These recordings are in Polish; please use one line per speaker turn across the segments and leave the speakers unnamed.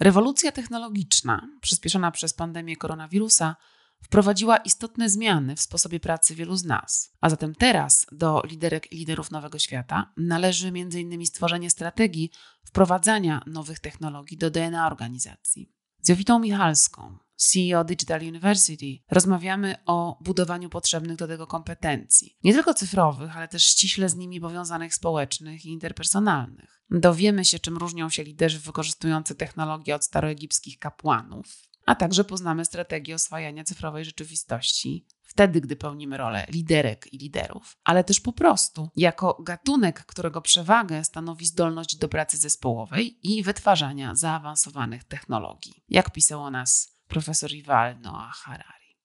Rewolucja technologiczna, przyspieszona przez pandemię koronawirusa, wprowadziła istotne zmiany w sposobie pracy wielu z nas. A zatem teraz do liderek i liderów nowego świata należy m.in. stworzenie strategii wprowadzania nowych technologii do DNA organizacji. Z Jowitą Michalską, CEO Digital University, rozmawiamy o budowaniu potrzebnych do tego kompetencji. Nie tylko cyfrowych, ale też ściśle z nimi powiązanych społecznych i interpersonalnych. Dowiemy się, czym różnią się liderzy wykorzystujący technologię od staroegipskich kapłanów, a także poznamy strategię oswajania cyfrowej rzeczywistości wtedy, gdy pełnimy rolę liderek i liderów, ale też po prostu jako gatunek, którego przewagę stanowi zdolność do pracy zespołowej i wytwarzania zaawansowanych technologii, jak pisał o nas profesor Yuval Noah Harari.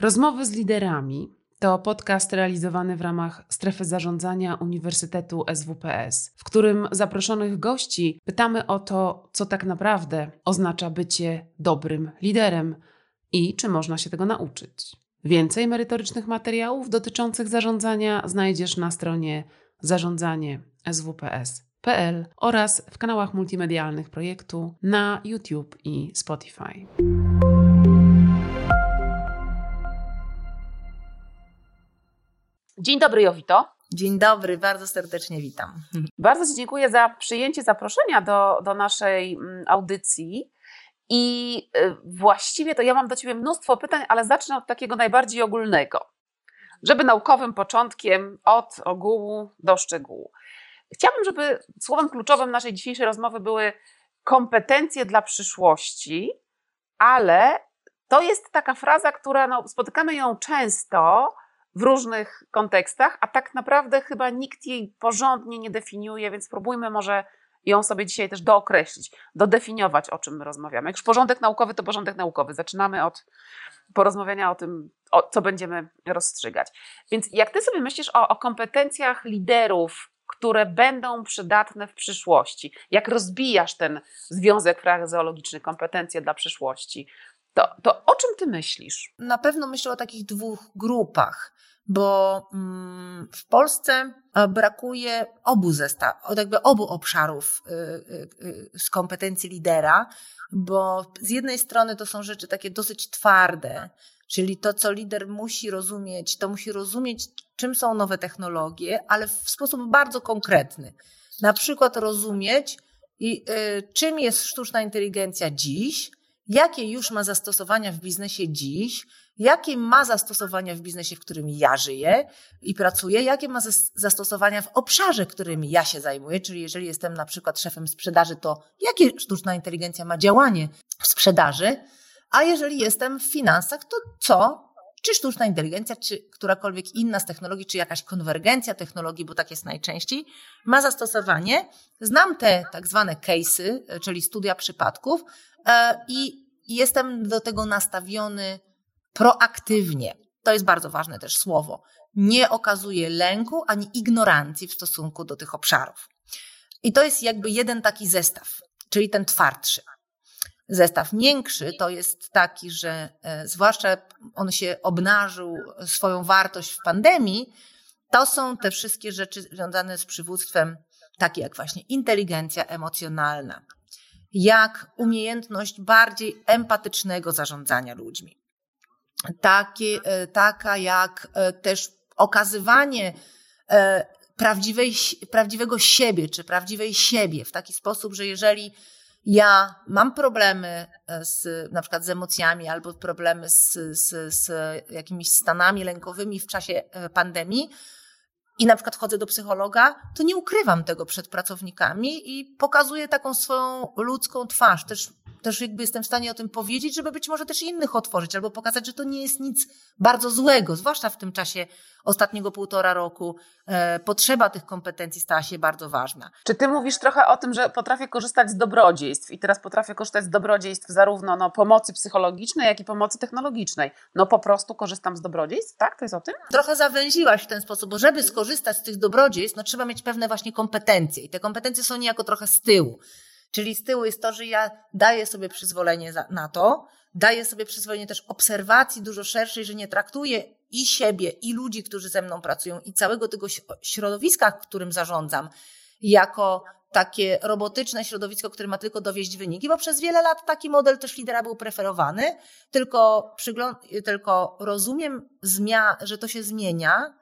Rozmowy z liderami to podcast realizowany w ramach strefy zarządzania Uniwersytetu SWPS, w którym zaproszonych gości pytamy o to, co tak naprawdę oznacza bycie dobrym liderem i czy można się tego nauczyć. Więcej merytorycznych materiałów dotyczących zarządzania znajdziesz na stronie zarządzanie swps.pl oraz w kanałach multimedialnych projektu na YouTube i Spotify. Dzień dobry, Jowito.
Dzień dobry, bardzo serdecznie witam.
Bardzo Ci dziękuję za przyjęcie zaproszenia do, do naszej mm, audycji. I y, właściwie to ja mam do Ciebie mnóstwo pytań, ale zacznę od takiego najbardziej ogólnego, żeby naukowym początkiem od ogółu do szczegółu. Chciałabym, żeby słowem kluczowym naszej dzisiejszej rozmowy były kompetencje dla przyszłości, ale to jest taka fraza, która no, spotykamy ją często w różnych kontekstach, a tak naprawdę chyba nikt jej porządnie nie definiuje, więc spróbujmy może ją sobie dzisiaj też dookreślić, dodefiniować, o czym my rozmawiamy. Jak już porządek naukowy, to porządek naukowy. Zaczynamy od porozmawiania o tym, o co będziemy rozstrzygać. Więc jak ty sobie myślisz o, o kompetencjach liderów, które będą przydatne w przyszłości, jak rozbijasz ten związek frazeologiczny kompetencje dla przyszłości, to, to o czym ty myślisz?
Na pewno myślę o takich dwóch grupach bo mm, w Polsce e, brakuje obu zestaw, jakby obu obszarów y, y, y, z kompetencji lidera, bo z jednej strony to są rzeczy takie dosyć twarde, czyli to, co lider musi rozumieć, to musi rozumieć, czym są nowe technologie, ale w sposób bardzo konkretny. Na przykład rozumieć, czym jest sztuczna inteligencja dziś, jakie już ma zastosowania w biznesie dziś, jakie ma zastosowania w biznesie, w którym ja żyję i pracuję, jakie ma zastosowania w obszarze, którym ja się zajmuję, czyli jeżeli jestem na przykład szefem sprzedaży, to jakie sztuczna inteligencja ma działanie w sprzedaży, a jeżeli jestem w finansach, to co? Czy sztuczna inteligencja, czy którakolwiek inna z technologii, czy jakaś konwergencja technologii, bo tak jest najczęściej, ma zastosowanie. Znam te tak zwane case'y, czyli studia przypadków e, i jestem do tego nastawiony proaktywnie. To jest bardzo ważne też słowo. Nie okazuje lęku ani ignorancji w stosunku do tych obszarów. I to jest jakby jeden taki zestaw, czyli ten twardszy. Zestaw miększy to jest taki, że e, zwłaszcza on się obnażył swoją wartość w pandemii, to są te wszystkie rzeczy związane z przywództwem, takie jak właśnie inteligencja emocjonalna, jak umiejętność bardziej empatycznego zarządzania ludźmi, e, taka jak e, też okazywanie prawdziwej, prawdziwego siebie, czy prawdziwej siebie w taki sposób, że jeżeli ja mam problemy z, na przykład z emocjami albo problemy z, z, z jakimiś stanami lękowymi w czasie pandemii, i na przykład chodzę do psychologa, to nie ukrywam tego przed pracownikami i pokazuję taką swoją ludzką twarz. Też też jakby jestem w stanie o tym powiedzieć, żeby być może też innych otworzyć, albo pokazać, że to nie jest nic bardzo złego, zwłaszcza w tym czasie ostatniego półtora roku e, potrzeba tych kompetencji stała się bardzo ważna.
Czy ty mówisz trochę o tym, że potrafię korzystać z dobrodziejstw i teraz potrafię korzystać z dobrodziejstw zarówno no, pomocy psychologicznej, jak i pomocy technologicznej. No po prostu korzystam z dobrodziejstw, tak? To jest o tym?
Trochę zawęziłaś w ten sposób, bo żeby skorzystać z tych dobrodziejstw, no trzeba mieć pewne właśnie kompetencje i te kompetencje są niejako trochę z tyłu. Czyli z tyłu jest to, że ja daję sobie przyzwolenie na to, daję sobie przyzwolenie też obserwacji dużo szerszej, że nie traktuję i siebie, i ludzi, którzy ze mną pracują, i całego tego środowiska, którym zarządzam, jako takie robotyczne środowisko, które ma tylko dowieść wyniki, bo przez wiele lat taki model też lidera był preferowany, tylko, tylko rozumiem, że to się zmienia.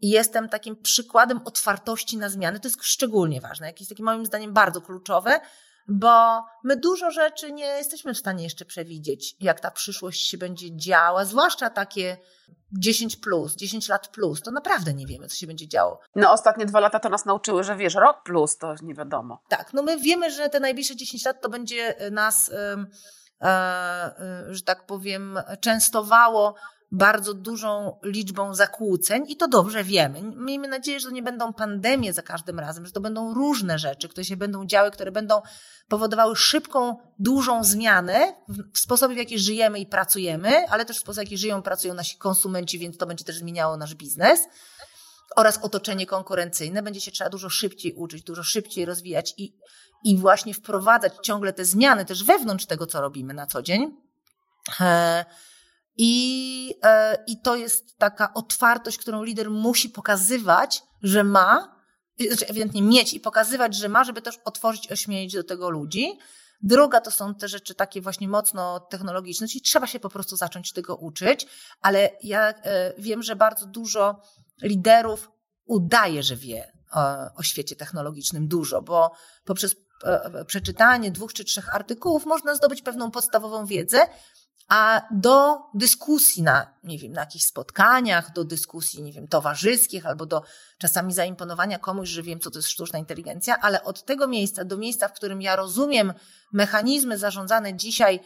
I jestem takim przykładem otwartości na zmiany. To jest szczególnie ważne, jakieś takie moim zdaniem bardzo kluczowe, bo my dużo rzeczy nie jesteśmy w stanie jeszcze przewidzieć, jak ta przyszłość się będzie działa, zwłaszcza takie 10 plus, 10 lat plus, to naprawdę nie wiemy, co się będzie działo.
No ostatnie dwa lata to nas nauczyły, że wiesz, rok plus to nie wiadomo.
Tak, no my wiemy, że te najbliższe 10 lat to będzie nas, e, e, że tak powiem, częstowało bardzo dużą liczbą zakłóceń i to dobrze wiemy. Miejmy nadzieję, że to nie będą pandemie za każdym razem, że to będą różne rzeczy, które się będą działy, które będą powodowały szybką, dużą zmianę w sposobie, w jaki żyjemy i pracujemy, ale też w sposób, w jaki żyją i pracują nasi konsumenci, więc to będzie też zmieniało nasz biznes oraz otoczenie konkurencyjne. Będzie się trzeba dużo szybciej uczyć, dużo szybciej rozwijać i, i właśnie wprowadzać ciągle te zmiany też wewnątrz tego, co robimy na co dzień. I, e, I to jest taka otwartość, którą lider musi pokazywać, że ma, znaczy ewidentnie mieć i pokazywać, że ma, żeby też otworzyć, ośmielić do tego ludzi. Druga to są te rzeczy takie właśnie mocno technologiczne, czyli trzeba się po prostu zacząć tego uczyć, ale ja e, wiem, że bardzo dużo liderów udaje, że wie o, o świecie technologicznym dużo, bo poprzez e, przeczytanie dwóch czy trzech artykułów można zdobyć pewną podstawową wiedzę, a do dyskusji na, nie wiem, na jakichś spotkaniach, do dyskusji, nie wiem, towarzyskich, albo do czasami zaimponowania komuś, że wiem, co to jest sztuczna inteligencja, ale od tego miejsca do miejsca, w którym ja rozumiem mechanizmy zarządzane dzisiaj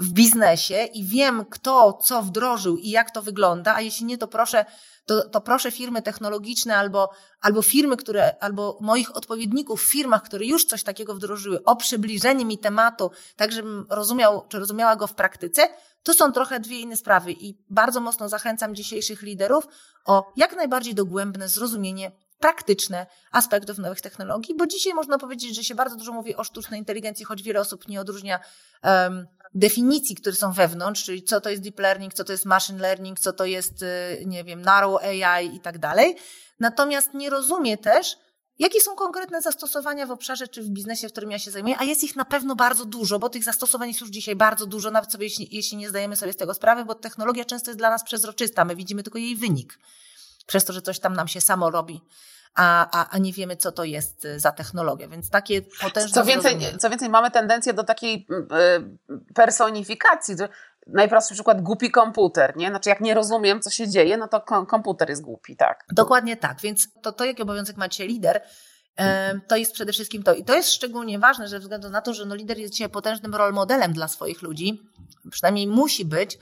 w biznesie i wiem, kto co wdrożył i jak to wygląda, a jeśli nie, to proszę, to, to proszę firmy technologiczne albo, albo firmy, które, albo moich odpowiedników w firmach, które już coś takiego wdrożyły, o przybliżenie mi tematu, tak żebym rozumiał, czy rozumiała go w praktyce, to są trochę dwie inne sprawy i bardzo mocno zachęcam dzisiejszych liderów o jak najbardziej dogłębne zrozumienie praktyczne aspektów nowych technologii, bo dzisiaj można powiedzieć, że się bardzo dużo mówi o sztucznej inteligencji, choć wiele osób nie odróżnia um, definicji, które są wewnątrz, czyli co to jest deep learning, co to jest machine learning, co to jest, y, nie wiem, narrow AI i tak dalej. Natomiast nie rozumie też, jakie są konkretne zastosowania w obszarze czy w biznesie, w którym ja się zajmuję, a jest ich na pewno bardzo dużo, bo tych zastosowań jest już dzisiaj bardzo dużo, nawet sobie, jeśli, jeśli nie zdajemy sobie z tego sprawy, bo technologia często jest dla nas przezroczysta, my widzimy tylko jej wynik. Przez to, że coś tam nam się samo robi a, a, a nie wiemy, co to jest y, za technologia. Więc takie potężne.
Co więcej, co więcej mamy tendencję do takiej y, personifikacji. Najprostszy przykład głupi komputer, nie? Znaczy, jak nie rozumiem, co się dzieje, no to komputer jest głupi, tak.
Dokładnie tak. Więc to, to jaki obowiązek ma dzisiaj lider, to jest przede wszystkim to. I to jest szczególnie ważne, że względu na to, że no lider jest dzisiaj potężnym rol modelem dla swoich ludzi, przynajmniej musi być,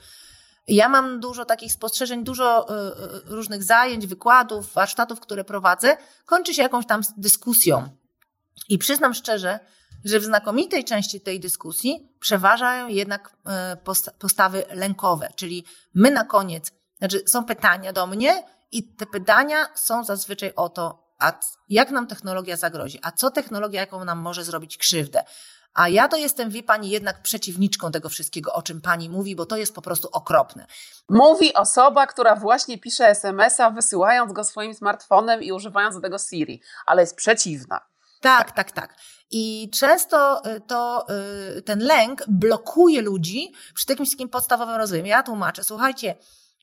ja mam dużo takich spostrzeżeń, dużo y, y, różnych zajęć, wykładów, warsztatów, które prowadzę, kończy się jakąś tam dyskusją. I przyznam szczerze, że w znakomitej części tej dyskusji przeważają jednak y, postawy lękowe, czyli my na koniec, znaczy są pytania do mnie i te pytania są zazwyczaj o to, a jak nam technologia zagrozi, a co technologia, jaką nam może zrobić krzywdę, a ja to jestem, wie pani, jednak przeciwniczką tego wszystkiego, o czym pani mówi, bo to jest po prostu okropne.
Mówi osoba, która właśnie pisze SMS-a, wysyłając go swoim smartfonem i używając do tego Siri, ale jest przeciwna.
Tak, tak, tak. I często y, to y, ten lęk blokuje ludzi przy takim wszystkim podstawowym rozwoju. Ja tłumaczę, słuchajcie,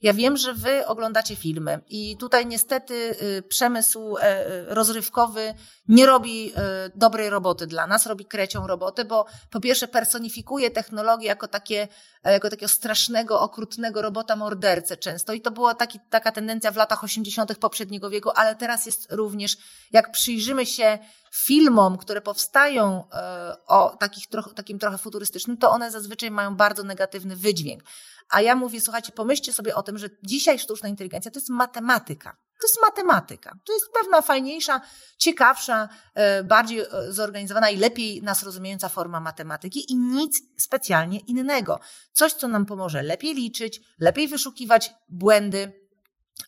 ja wiem, że wy oglądacie filmy i tutaj niestety y, przemysł e, e, rozrywkowy nie robi e, dobrej roboty dla nas, robi krecią robotę, bo po pierwsze personifikuje technologię jako, takie, jako takiego strasznego, okrutnego robota mordercę często i to była taki, taka tendencja w latach 80. poprzedniego wieku, ale teraz jest również, jak przyjrzymy się filmom, które powstają o takich, takim trochę futurystycznym, to one zazwyczaj mają bardzo negatywny wydźwięk. A ja mówię, słuchajcie, pomyślcie sobie o tym, że dzisiaj sztuczna inteligencja to jest matematyka. To jest matematyka. To jest pewna fajniejsza, ciekawsza, e, bardziej e, zorganizowana i lepiej nas rozumiejąca forma matematyki i nic specjalnie innego. Coś, co nam pomoże lepiej liczyć, lepiej wyszukiwać błędy,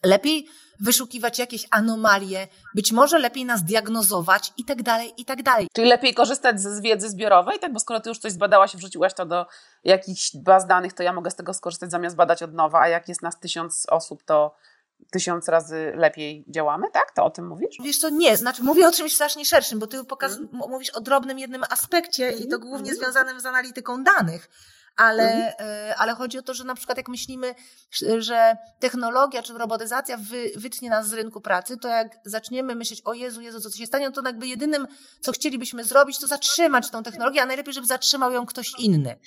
lepiej wyszukiwać jakieś anomalie, być może lepiej nas diagnozować i tak dalej, i tak dalej.
Czyli lepiej korzystać z wiedzy zbiorowej, tak? Bo skoro ty już coś zbadałaś i wrzuciłaś to do jakichś baz danych, to ja mogę z tego skorzystać zamiast badać od nowa, a jak jest nas tysiąc osób, to tysiąc razy lepiej działamy, tak? To o tym mówisz?
Wiesz co, nie, znaczy mówię o czymś strasznie szerszym, bo ty pokaz- mm. mówisz o drobnym jednym aspekcie mm. i to głównie mm. związanym z analityką danych ale, mhm. ale chodzi o to, że na przykład jak myślimy, że technologia czy robotyzacja wy, wytnie nas z rynku pracy, to jak zaczniemy myśleć, o Jezu, Jezu, co się stanie, no to jakby jedynym, co chcielibyśmy zrobić, to zatrzymać tą technologię, a najlepiej, żeby zatrzymał ją ktoś inny.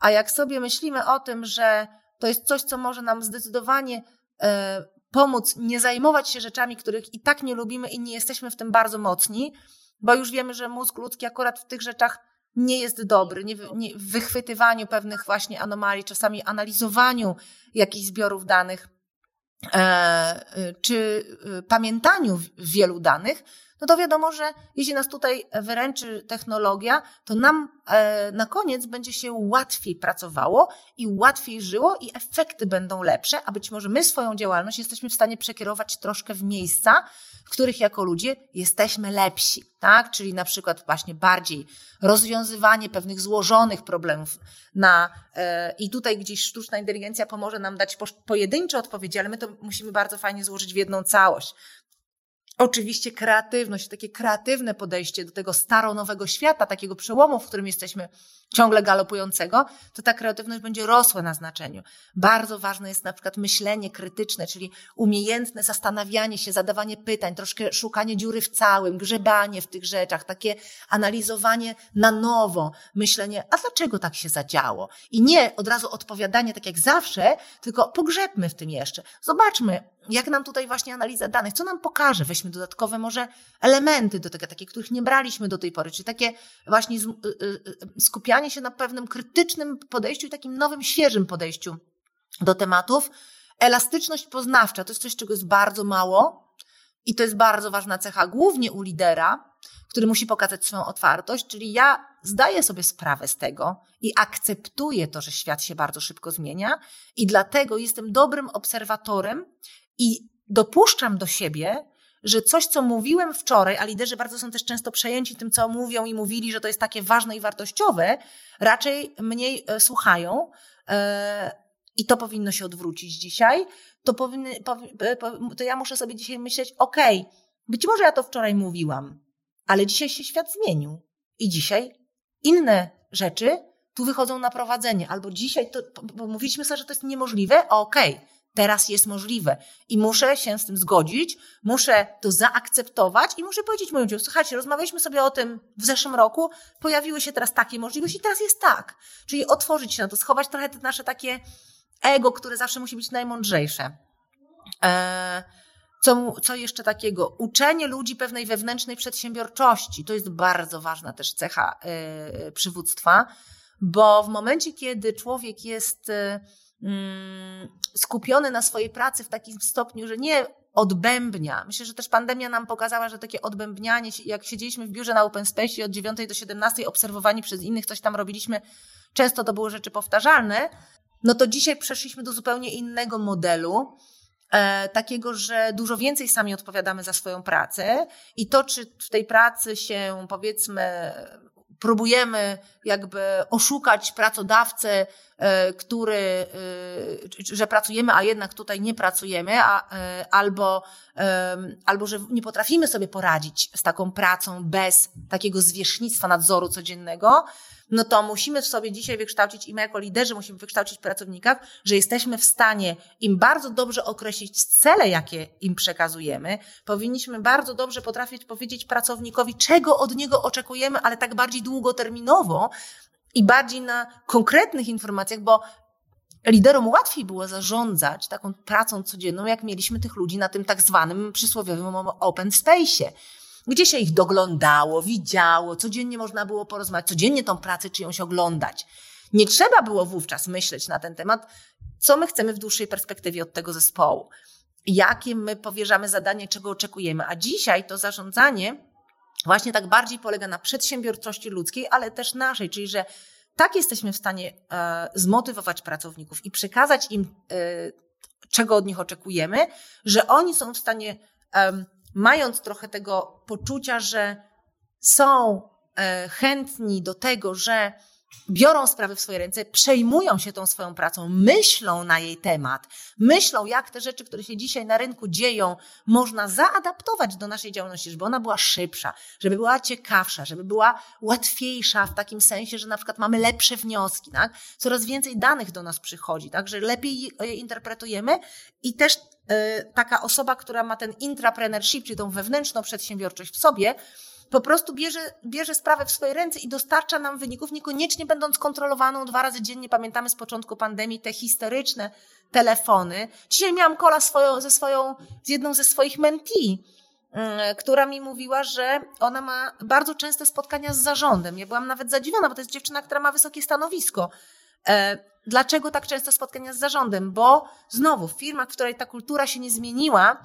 A jak sobie myślimy o tym, że to jest coś, co może nam zdecydowanie e, pomóc nie zajmować się rzeczami, których i tak nie lubimy i nie jesteśmy w tym bardzo mocni, bo już wiemy, że mózg ludzki akurat w tych rzeczach nie jest dobry, nie, nie, w wychwytywaniu pewnych właśnie anomalii, czasami analizowaniu jakichś zbiorów danych, e, e czy e, pamiętaniu wielu danych, no to wiadomo, że jeśli nas tutaj wyręczy technologia, to nam e, na koniec będzie się łatwiej pracowało i łatwiej żyło i efekty będą lepsze, a być może my swoją działalność jesteśmy w stanie przekierować troszkę w miejsca, w których jako ludzie jesteśmy lepsi, tak? Czyli na przykład właśnie bardziej rozwiązywanie pewnych złożonych problemów na, e, i tutaj gdzieś sztuczna inteligencja pomoże nam dać pojedyncze odpowiedzi, ale my to musimy bardzo fajnie złożyć w jedną całość. Oczywiście kreatywność, takie kreatywne podejście do tego staro-nowego świata, takiego przełomu, w którym jesteśmy ciągle galopującego, to ta kreatywność będzie rosła na znaczeniu. Bardzo ważne jest na przykład myślenie krytyczne, czyli umiejętne zastanawianie się, zadawanie pytań, troszkę szukanie dziury w całym, grzebanie w tych rzeczach, takie analizowanie na nowo, myślenie, a dlaczego tak się zadziało? I nie od razu odpowiadanie tak jak zawsze, tylko pogrzebmy w tym jeszcze. Zobaczmy, jak nam tutaj właśnie analiza danych, co nam pokaże? Weźmy dodatkowe może elementy do tego, takie, których nie braliśmy do tej pory, czy takie właśnie y, y, y, skupianie się na pewnym krytycznym podejściu i takim nowym, świeżym podejściu do tematów. Elastyczność poznawcza to jest coś, czego jest bardzo mało i to jest bardzo ważna cecha, głównie u lidera, który musi pokazać swoją otwartość, czyli ja zdaję sobie sprawę z tego i akceptuję to, że świat się bardzo szybko zmienia i dlatego jestem dobrym obserwatorem i dopuszczam do siebie, że coś, co mówiłem wczoraj, a liderzy bardzo są też często przejęci tym, co mówią i mówili, że to jest takie ważne i wartościowe, raczej mniej e, słuchają. E, I to powinno się odwrócić dzisiaj. To, powinny, e, to ja muszę sobie dzisiaj myśleć, okej, okay, być może ja to wczoraj mówiłam, ale dzisiaj się świat zmienił. I dzisiaj inne rzeczy tu wychodzą na prowadzenie. Albo dzisiaj to, bo mówiliśmy sobie, że to jest niemożliwe, okej, okay teraz jest możliwe. I muszę się z tym zgodzić, muszę to zaakceptować i muszę powiedzieć moim ludziom, słuchajcie, rozmawialiśmy sobie o tym w zeszłym roku, pojawiły się teraz takie możliwości i teraz jest tak. Czyli otworzyć się na to, schować trochę te nasze takie ego, które zawsze musi być najmądrzejsze. Eee, co, co jeszcze takiego? Uczenie ludzi pewnej wewnętrznej przedsiębiorczości. To jest bardzo ważna też cecha yy, przywództwa, bo w momencie, kiedy człowiek jest yy, skupiony na swojej pracy w takim stopniu, że nie odbębnia. Myślę, że też pandemia nam pokazała, że takie odbębnianie, jak siedzieliśmy w biurze na Open Space od 9 do 17, obserwowani przez innych, coś tam robiliśmy, często to były rzeczy powtarzalne, no to dzisiaj przeszliśmy do zupełnie innego modelu, e, takiego, że dużo więcej sami odpowiadamy za swoją pracę i to, czy w tej pracy się powiedzmy próbujemy jakby oszukać pracodawcę, e, który, e, że pracujemy, a jednak tutaj nie pracujemy, a, e, albo, albo że nie potrafimy sobie poradzić z taką pracą bez takiego zwierzchnictwa nadzoru codziennego, no to musimy w sobie dzisiaj wykształcić i my jako liderzy musimy wykształcić pracownikach, że jesteśmy w stanie im bardzo dobrze określić cele, jakie im przekazujemy. Powinniśmy bardzo dobrze potrafić powiedzieć pracownikowi, czego od niego oczekujemy, ale tak bardziej długoterminowo i bardziej na konkretnych informacjach, bo liderom łatwiej było zarządzać taką pracą codzienną, jak mieliśmy tych ludzi na tym tak zwanym przysłowiowym open space'ie gdzie się ich doglądało, widziało, codziennie można było porozmawiać, codziennie tą pracę czyjąś oglądać. Nie trzeba było wówczas myśleć na ten temat, co my chcemy w dłuższej perspektywie od tego zespołu, jakie my powierzamy zadanie, czego oczekujemy. A dzisiaj to zarządzanie właśnie tak bardziej polega na przedsiębiorczości ludzkiej, ale też naszej, czyli że tak jesteśmy w stanie e, zmotywować pracowników i przekazać im e, czego od nich oczekujemy, że oni są w stanie, um, mając trochę tego poczucia, że są e, chętni do tego, że biorą sprawy w swoje ręce, przejmują się tą swoją pracą, myślą na jej temat, myślą, jak te rzeczy, które się dzisiaj na rynku dzieją, można zaadaptować do naszej działalności, żeby ona była szybsza, żeby była ciekawsza, żeby była łatwiejsza w takim sensie, że na przykład mamy lepsze wnioski, tak? Coraz więcej danych do nas przychodzi, tak? Że lepiej je interpretujemy i też yy, taka osoba, która ma ten intrapreneurship, czyli tą wewnętrzną przedsiębiorczość w sobie, po prostu bierze, bierze sprawę w swoje ręce i dostarcza nam wyników, niekoniecznie będąc kontrolowaną dwa razy dziennie. Pamiętamy z początku pandemii te historyczne telefony. Dzisiaj miałam kola swoją, ze swoją, z jedną ze swoich mentee, mm, która mi mówiła, że ona ma bardzo częste spotkania z zarządem. Ja byłam nawet zadziwiona, bo to jest dziewczyna, która ma wysokie stanowisko. E, dlaczego tak często spotkania z zarządem? Bo znowu w firmach, w której ta kultura się nie zmieniła,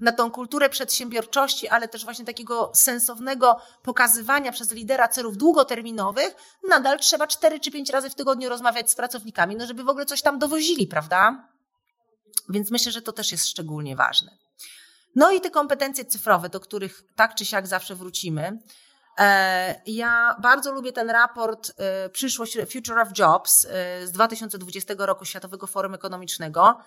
na tą kulturę przedsiębiorczości, ale też właśnie takiego sensownego pokazywania przez lidera celów długoterminowych, nadal trzeba cztery czy pięć razy w tygodniu rozmawiać z pracownikami, no żeby w ogóle coś tam dowozili, prawda? Więc myślę, że to też jest szczególnie ważne. No i te kompetencje cyfrowe, do których tak czy siak zawsze wrócimy. E, ja bardzo lubię ten raport e, Przyszłość Future of Jobs e, z 2020 roku Światowego Forum Ekonomicznego.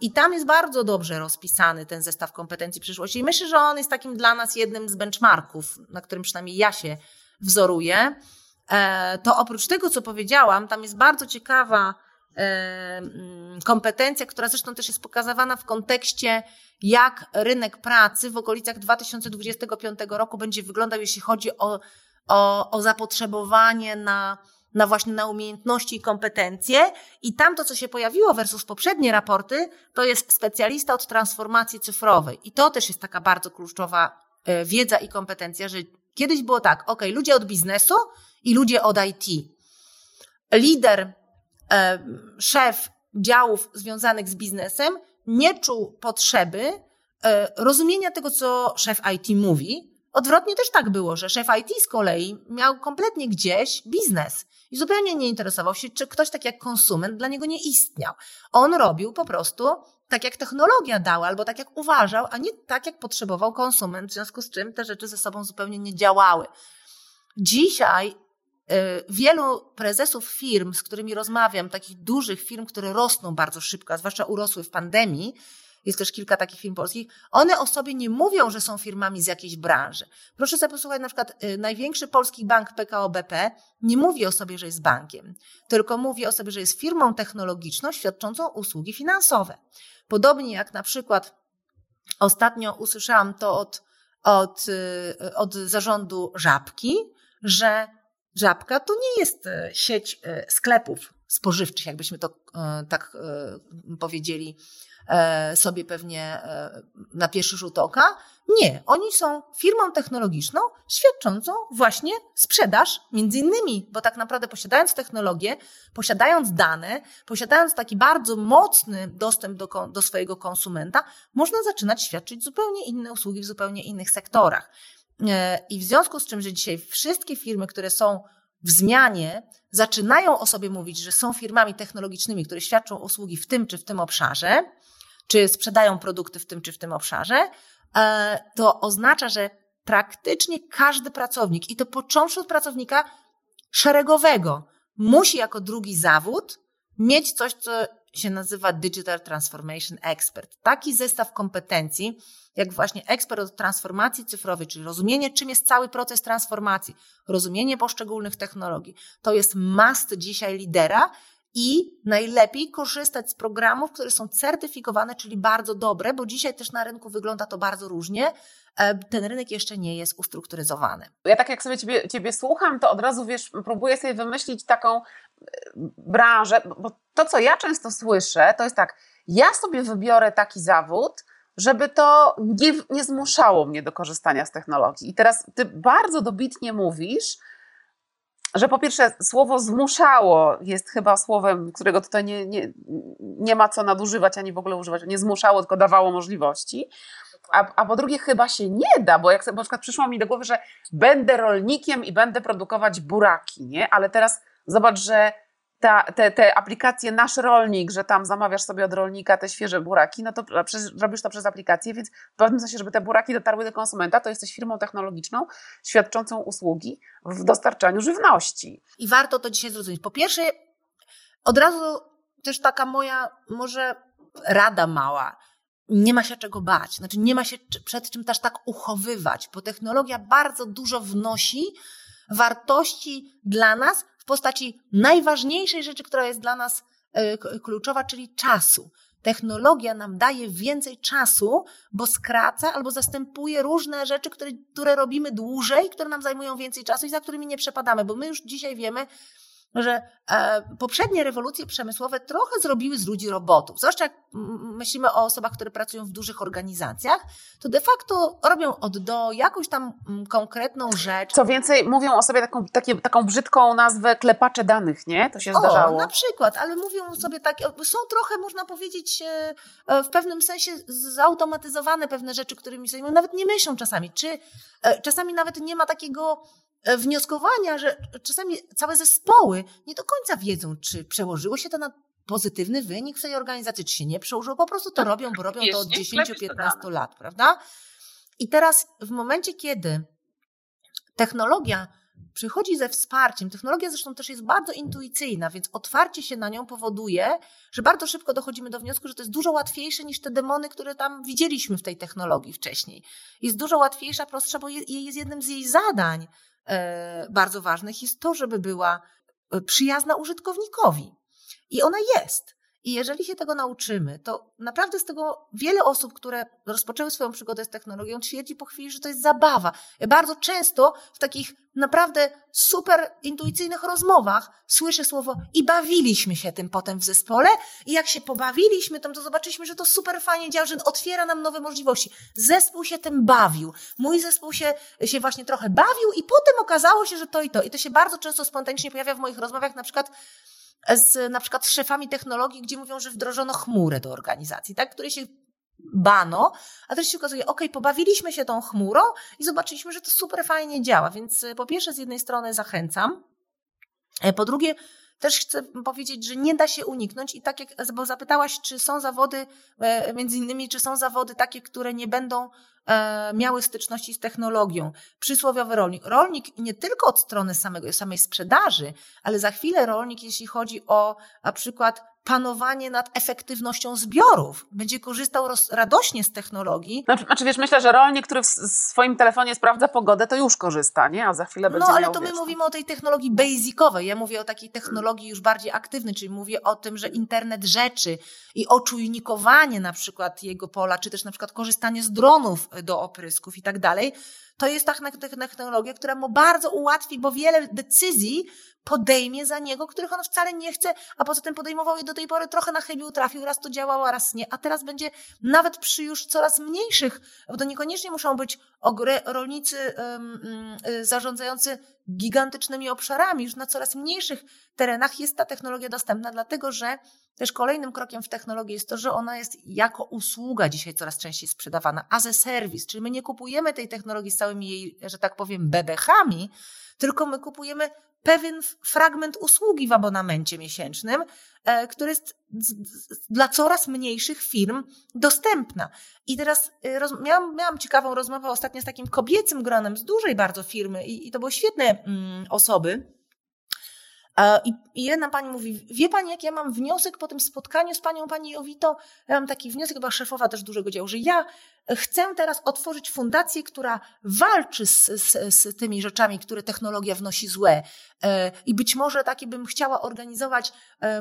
I tam jest bardzo dobrze rozpisany ten zestaw kompetencji przyszłości. I myślę, że on jest takim dla nas jednym z benchmarków, na którym przynajmniej ja się wzoruję. E, to oprócz tego, co powiedziałam, tam jest bardzo ciekawa e, mm, kompetencja, która zresztą też jest pokazywana w kontekście, jak rynek pracy w okolicach 2025 roku będzie wyglądał, jeśli chodzi o, o, o zapotrzebowanie na na właśnie na umiejętności i kompetencje. I tam to, co się pojawiło versus poprzednie raporty, to jest specjalista od transformacji cyfrowej. I to też jest taka bardzo kluczowa e, wiedza i kompetencja, że kiedyś było tak, ok, ludzie od biznesu i ludzie od IT. Lider, e, szef działów związanych z biznesem nie czuł potrzeby e, rozumienia tego, co szef IT mówi, Odwrotnie też tak było, że szef IT z kolei miał kompletnie gdzieś biznes i zupełnie nie interesował się, czy ktoś tak jak konsument dla niego nie istniał. On robił po prostu tak, jak technologia dała, albo tak, jak uważał, a nie tak, jak potrzebował konsument, w związku z czym te rzeczy ze sobą zupełnie nie działały. Dzisiaj y, wielu prezesów firm, z którymi rozmawiam, takich dużych firm, które rosną bardzo szybko, a zwłaszcza urosły w pandemii, jest też kilka takich firm polskich, one o sobie nie mówią, że są firmami z jakiejś branży. Proszę sobie posłuchać, na przykład y, największy polski bank PKO BP nie mówi o sobie, że jest bankiem, tylko mówi o sobie, że jest firmą technologiczną świadczącą usługi finansowe. Podobnie jak na przykład ostatnio usłyszałam to od, od, y, od zarządu Żabki, że Żabka to nie jest y, sieć sklepów spożywczych, jakbyśmy to tak powiedzieli sobie pewnie e, na pierwszy rzut oka. Nie, oni są firmą technologiczną świadczącą właśnie sprzedaż, między innymi, bo tak naprawdę posiadając technologię, posiadając dane, posiadając taki bardzo mocny dostęp do, do swojego konsumenta, można zaczynać świadczyć zupełnie inne usługi w zupełnie innych sektorach. E, I w związku z czym, że dzisiaj wszystkie firmy, które są w zmianie, zaczynają o sobie mówić, że są firmami technologicznymi, które świadczą usługi w tym czy w tym obszarze, czy sprzedają produkty w tym czy w tym obszarze, e, to oznacza, że praktycznie każdy pracownik, i to począwszy od pracownika szeregowego, musi jako drugi zawód mieć coś, co się nazywa Digital Transformation Expert. Taki zestaw kompetencji, jak właśnie ekspert od transformacji cyfrowej, czyli rozumienie, czym jest cały proces transformacji, rozumienie poszczególnych technologii, to jest must dzisiaj lidera, i najlepiej korzystać z programów, które są certyfikowane, czyli bardzo dobre, bo dzisiaj też na rynku wygląda to bardzo różnie. E, ten rynek jeszcze nie jest ustrukturyzowany.
Ja tak jak sobie ciebie, ciebie słucham, to od razu wiesz, próbuję sobie wymyślić taką e, branżę, bo to, co ja często słyszę, to jest tak, ja sobie wybiorę taki zawód, żeby to nie, nie zmuszało mnie do korzystania z technologii. I teraz ty bardzo dobitnie mówisz, że po pierwsze słowo zmuszało jest chyba słowem, którego tutaj nie, nie, nie ma co nadużywać ani w ogóle używać. Nie zmuszało, tylko dawało możliwości. A, a po drugie chyba się nie da, bo jak sobie na przykład przyszło mi do głowy, że będę rolnikiem i będę produkować buraki, nie? Ale teraz zobacz, że ta, te, te aplikacje Nasz Rolnik, że tam zamawiasz sobie od rolnika te świeże buraki, no to robisz to przez aplikację, więc w pewnym sensie, żeby te buraki dotarły do konsumenta, to jesteś firmą technologiczną świadczącą usługi w dostarczaniu żywności.
I warto to dzisiaj zrozumieć. Po pierwsze, od razu też taka moja może rada mała. Nie ma się czego bać, znaczy nie ma się przed czym też tak uchowywać, bo technologia bardzo dużo wnosi wartości dla nas postaci najważniejszej rzeczy, która jest dla nas e, kluczowa, czyli czasu. Technologia nam daje więcej czasu, bo skraca albo zastępuje różne rzeczy, które, które robimy dłużej, które nam zajmują więcej czasu i za którymi nie przepadamy, bo my już dzisiaj wiemy, że e, poprzednie rewolucje przemysłowe trochę zrobiły z ludzi robotów. Zwłaszcza jak myślimy o osobach, które pracują w dużych organizacjach, to de facto robią od do jakąś tam konkretną rzecz.
Co więcej, mówią o sobie taką, takie, taką brzydką nazwę klepacze danych, nie? To się o, zdarzało.
na przykład, ale mówią sobie takie, są trochę, można powiedzieć, e, e, w pewnym sensie zautomatyzowane pewne rzeczy, którymi sobie nawet nie myślą czasami. Czy czasami nawet nie ma takiego wnioskowania, że czasami całe zespoły nie do końca wiedzą, czy przełożyło się to na pozytywny wynik w tej organizacji, czy się nie przełożyło. Po prostu to tak, robią, bo robią to od 10-15 lat, prawda? I teraz w momencie, kiedy technologia przychodzi ze wsparciem, technologia zresztą też jest bardzo intuicyjna, więc otwarcie się na nią powoduje, że bardzo szybko dochodzimy do wniosku, że to jest dużo łatwiejsze niż te demony, które tam widzieliśmy w tej technologii wcześniej. Jest dużo łatwiejsza, prostsza, bo jest jednym z jej zadań E, bardzo ważnych jest to, żeby była e, przyjazna użytkownikowi. I ona jest. I jeżeli się tego nauczymy, to naprawdę z tego wiele osób, które rozpoczęły swoją przygodę z technologią, twierdzi po chwili, że to jest zabawa. Bardzo często w takich naprawdę super intuicyjnych rozmowach słyszę słowo i bawiliśmy się tym potem w zespole i jak się pobawiliśmy to zobaczyliśmy, że to super fajnie działa, że otwiera nam nowe możliwości. Zespół się tym bawił. Mój zespół się, się właśnie trochę bawił i potem okazało się, że to i to. I to się bardzo często spontanicznie pojawia w moich rozmowach, na przykład z na przykład szefami technologii, gdzie mówią, że wdrożono chmurę do organizacji, tak, które się bano, a też się okazuje, ok, pobawiliśmy się tą chmurą i zobaczyliśmy, że to super fajnie działa. Więc e, po pierwsze, z jednej strony zachęcam, e, po drugie, też chcę powiedzieć, że nie da się uniknąć i tak jak, bo zapytałaś, czy są zawody, e, między innymi, czy są zawody takie, które nie będą miały styczności z technologią. Przysłowiowy rolnik. Rolnik nie tylko od strony samego, samej sprzedaży, ale za chwilę rolnik, jeśli chodzi o na przykład panowanie nad efektywnością zbiorów. Będzie korzystał roz, radośnie z technologii.
Znaczy, znaczy, wiesz, myślę, że rolnik, który w swoim telefonie sprawdza pogodę, to już korzysta, nie? A za chwilę będzie
No, ale
miał,
to
wiesz,
my mówimy o tej technologii basicowej. Ja mówię o takiej technologii już bardziej aktywnej, czyli mówię o tym, że internet rzeczy i oczujnikowanie na przykład jego pola, czy też na przykład korzystanie z dronów do oprysków i tak dalej, to jest ta technologia, która mu bardzo ułatwi, bo wiele decyzji podejmie za niego, których on wcale nie chce, a poza tym podejmował je do tej pory trochę na chybił trafił, raz to działało, raz nie, a teraz będzie nawet przy już coraz mniejszych, bo to niekoniecznie muszą być rolnicy um, zarządzający gigantycznymi obszarami, już na coraz mniejszych terenach jest ta technologia dostępna, dlatego że też kolejnym krokiem w technologii jest to, że ona jest jako usługa dzisiaj coraz częściej sprzedawana, as a service, czyli my nie kupujemy tej technologii z całymi jej, że tak powiem, bebechami, tylko my kupujemy pewien fragment usługi w abonamencie miesięcznym, e, który jest dla coraz mniejszych firm dostępna. I teraz e, miałam, miałam ciekawą rozmowę ostatnio z takim kobiecym gronem z dużej bardzo firmy i, i to były świetne mm, osoby. I, jedna pani mówi, wie pani, jak ja mam wniosek po tym spotkaniu z panią, pani Jowito, ja mam taki wniosek, chyba szefowa też dużego działu, że ja chcę teraz otworzyć fundację, która walczy z, z, z tymi rzeczami, które technologia wnosi złe. E, I być może takie bym chciała organizować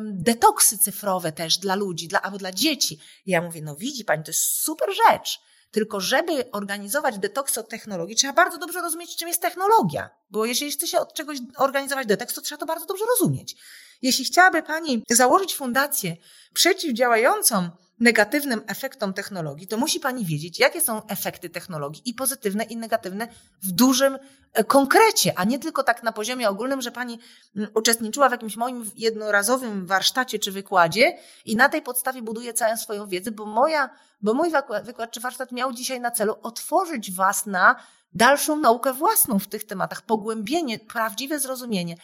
detoksy cyfrowe też dla ludzi, dla, albo dla dzieci. I ja mówię, no widzi pani, to jest super rzecz. Tylko żeby organizować detoks od technologii, trzeba bardzo dobrze rozumieć, czym jest technologia. Bo jeśli chce się od czegoś organizować detoks, to trzeba to bardzo dobrze rozumieć. Jeśli chciałaby Pani założyć fundację przeciwdziałającą negatywnym efektom technologii, to musi Pani wiedzieć, jakie są efekty technologii i pozytywne i negatywne w dużym e, konkrecie, a nie tylko tak na poziomie ogólnym, że Pani mm, uczestniczyła w jakimś moim jednorazowym warsztacie czy wykładzie i na tej podstawie buduje całą swoją wiedzę, bo moja, bo mój wykład czy warsztat miał dzisiaj na celu otworzyć Was na dalszą naukę własną w tych tematach, pogłębienie, prawdziwe zrozumienie.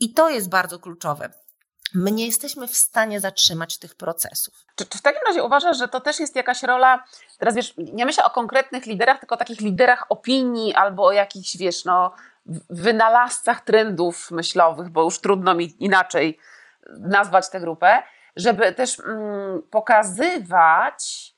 I to jest bardzo kluczowe. My nie jesteśmy w stanie zatrzymać tych procesów.
Czy, czy, w takim razie uważasz, że to też jest jakaś rola, teraz wiesz, nie myślę o konkretnych liderach, tylko o takich liderach opinii albo o jakichś, wiesz, no, wynalazcach trendów myślowych, bo już trudno mi inaczej nazwać tę grupę, żeby też mm, pokazywać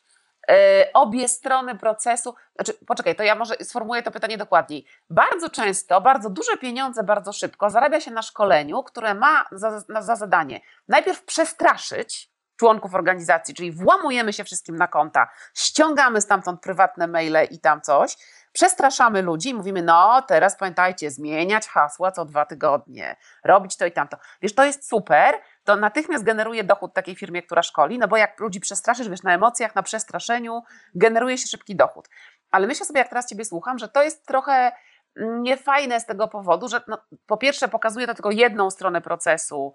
obie strony procesu. Znaczy, poczekaj, to ja może sformułuję to pytanie dokładniej. Bardzo często, bardzo duże pieniądze bardzo szybko zarabia się na szkoleniu, które ma za, za zadanie najpierw przestraszyć członków organizacji, czyli włamujemy się wszystkim na konta, ściągamy stamtąd prywatne maile i tam coś, przestraszamy ludzi mówimy, no teraz pamiętajcie, zmieniać hasła co dwa tygodnie, robić to i tamto. Wiesz, to jest super, to natychmiast generuje dochód takiej firmie, która szkoli, no bo jak ludzi przestraszysz, wiesz, na emocjach, na przestraszeniu, generuje się szybki dochód. Ale myślę sobie, jak teraz Ciebie słucham, że to jest trochę niefajne z tego powodu, że no, po pierwsze pokazuje to tylko jedną stronę procesu,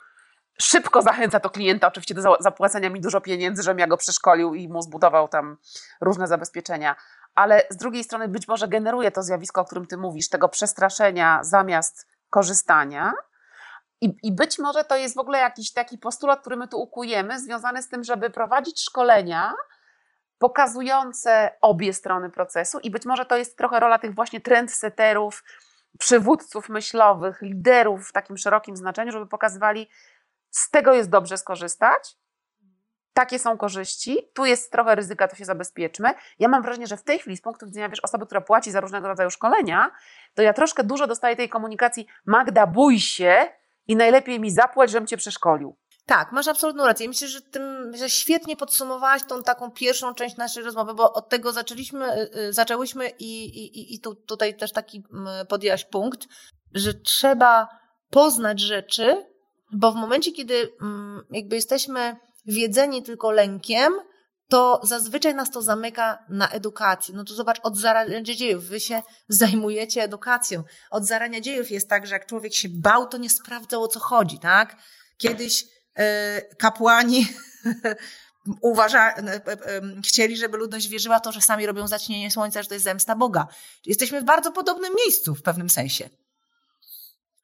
szybko zachęca to klienta oczywiście do zapłacenia mi dużo pieniędzy, żebym ja go przeszkolił i mu zbudował tam różne zabezpieczenia, ale z drugiej strony być może generuje to zjawisko, o którym ty mówisz, tego przestraszenia zamiast korzystania. I, I być może to jest w ogóle jakiś taki postulat, który my tu ukujemy, związany z tym, żeby prowadzić szkolenia pokazujące obie strony procesu, i być może to jest trochę rola tych właśnie trendsetterów, przywódców myślowych, liderów w takim szerokim znaczeniu, żeby pokazywali, z tego jest dobrze skorzystać, takie są korzyści, tu jest trochę ryzyka, to się zabezpieczmy. Ja mam wrażenie, że w tej chwili z punktu widzenia wiesz, osoby, która płaci za różnego rodzaju szkolenia, to ja troszkę dużo dostaję tej komunikacji Magda, bój się i najlepiej mi zapłać, żebym cię przeszkolił.
Tak, masz absolutną rację. Myślę, że, tym, że świetnie podsumowałaś tą taką pierwszą część naszej rozmowy, bo od tego zaczęliśmy, y, y, zaczęłyśmy i, i, i tu, tutaj też taki podjęłaś punkt, że trzeba poznać rzeczy, bo w momencie, kiedy mm, jakby jesteśmy wiedzeni tylko lękiem, to zazwyczaj nas to zamyka na edukacji. No to zobacz, od zarania dziejów, wy się zajmujecie edukacją. Od zarania dziejów jest tak, że jak człowiek się bał, to nie sprawdzał o co chodzi, tak? Kiedyś e, kapłani uważa, e, e, chcieli, żeby ludność wierzyła to, że sami robią zaćmienie słońca, że to jest zemsta Boga. Jesteśmy w bardzo podobnym miejscu w pewnym sensie.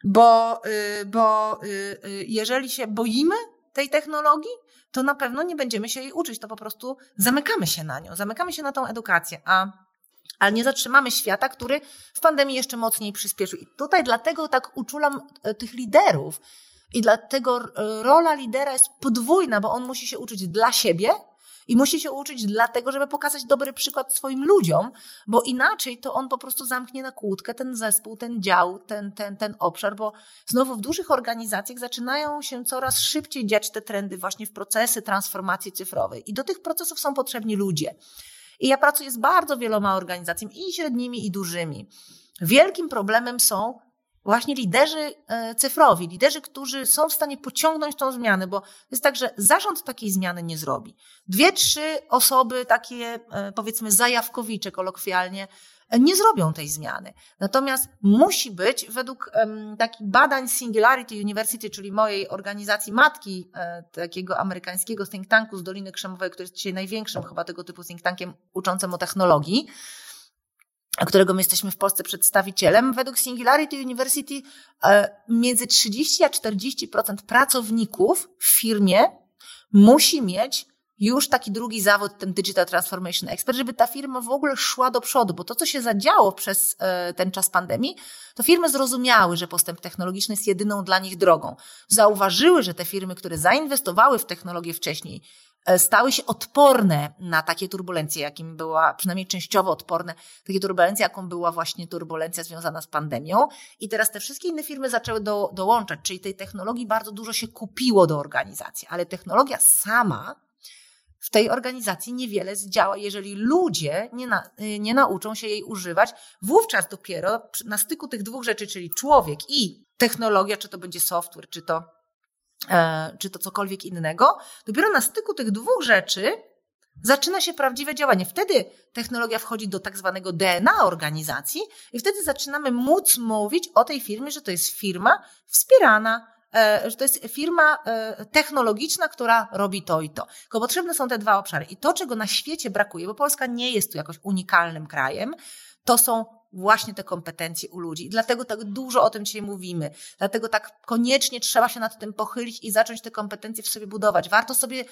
Bo, y, bo y, y, jeżeli się boimy tej technologii, to na pewno nie będziemy się jej uczyć, to po prostu zamykamy się na nią, zamykamy się na tą edukację, a ale nie zatrzymamy świata, który w pandemii jeszcze mocniej przyspieszył. I tutaj dlatego tak uczulam e, tych liderów. I dlatego rola lidera jest podwójna, bo on musi się uczyć dla siebie, i musi się uczyć dlatego, żeby pokazać dobry przykład swoim ludziom, bo inaczej to on po prostu zamknie na kłódkę ten zespół, ten dział, ten, ten, ten obszar, bo znowu w dużych organizacjach zaczynają się coraz szybciej dziać te trendy właśnie w procesy transformacji cyfrowej. I do tych procesów są potrzebni ludzie. I ja pracuję z bardzo wieloma organizacjami, i średnimi, i dużymi. Wielkim problemem są właśnie liderzy e, cyfrowi, liderzy, którzy są w stanie pociągnąć tą zmianę, bo jest tak, że zarząd takiej zmiany nie zrobi. Dwie, trzy osoby, takie e, powiedzmy zajawkowicze kolokwialnie, e, nie zrobią tej zmiany. Natomiast musi być, według um, takich badań Singularity University, czyli mojej organizacji matki, e, takiego amerykańskiego think tanku z Doliny Krzemowej, który jest dzisiaj największym chyba tego typu think tankiem uczącym o technologii, którego my jesteśmy w Polsce przedstawicielem, według Singularity University e, między 30 a 40% pracowników w firmie musi mieć już taki drugi zawód, ten Digital Transformation Expert, żeby ta firma w ogóle szła do przodu, bo to, co się zadziało przez e, ten czas pandemii, to firmy zrozumiały, że postęp technologiczny jest jedyną dla nich drogą. Zauważyły, że te firmy, które zainwestowały w technologię wcześniej, stały się odporne na takie turbulencje, jakim była, przynajmniej częściowo odporne, takie turbulencje, jaką była właśnie turbulencja związana z pandemią. I teraz te wszystkie inne firmy zaczęły do, dołączać, czyli tej technologii bardzo dużo się kupiło do organizacji, ale technologia sama w tej organizacji niewiele zdziała, jeżeli ludzie nie, na, y, nie nauczą się jej używać. Wówczas dopiero na styku tych dwóch rzeczy, czyli człowiek i technologia, czy to będzie software, czy to E, czy to cokolwiek innego, dopiero na styku tych dwóch rzeczy zaczyna się prawdziwe działanie. Wtedy technologia wchodzi do tak zwanego DNA organizacji i wtedy zaczynamy móc mówić o tej firmie, że to jest firma wspierana, e, że to jest firma e, technologiczna, która robi to i to. Tylko potrzebne są te dwa obszary. I to, czego na świecie brakuje, bo Polska nie jest tu jakoś unikalnym krajem, to są właśnie te kompetencje u ludzi. I dlatego tak dużo o tym dzisiaj mówimy. Dlatego tak koniecznie trzeba się nad tym pochylić i zacząć te kompetencje w sobie budować. Warto sobie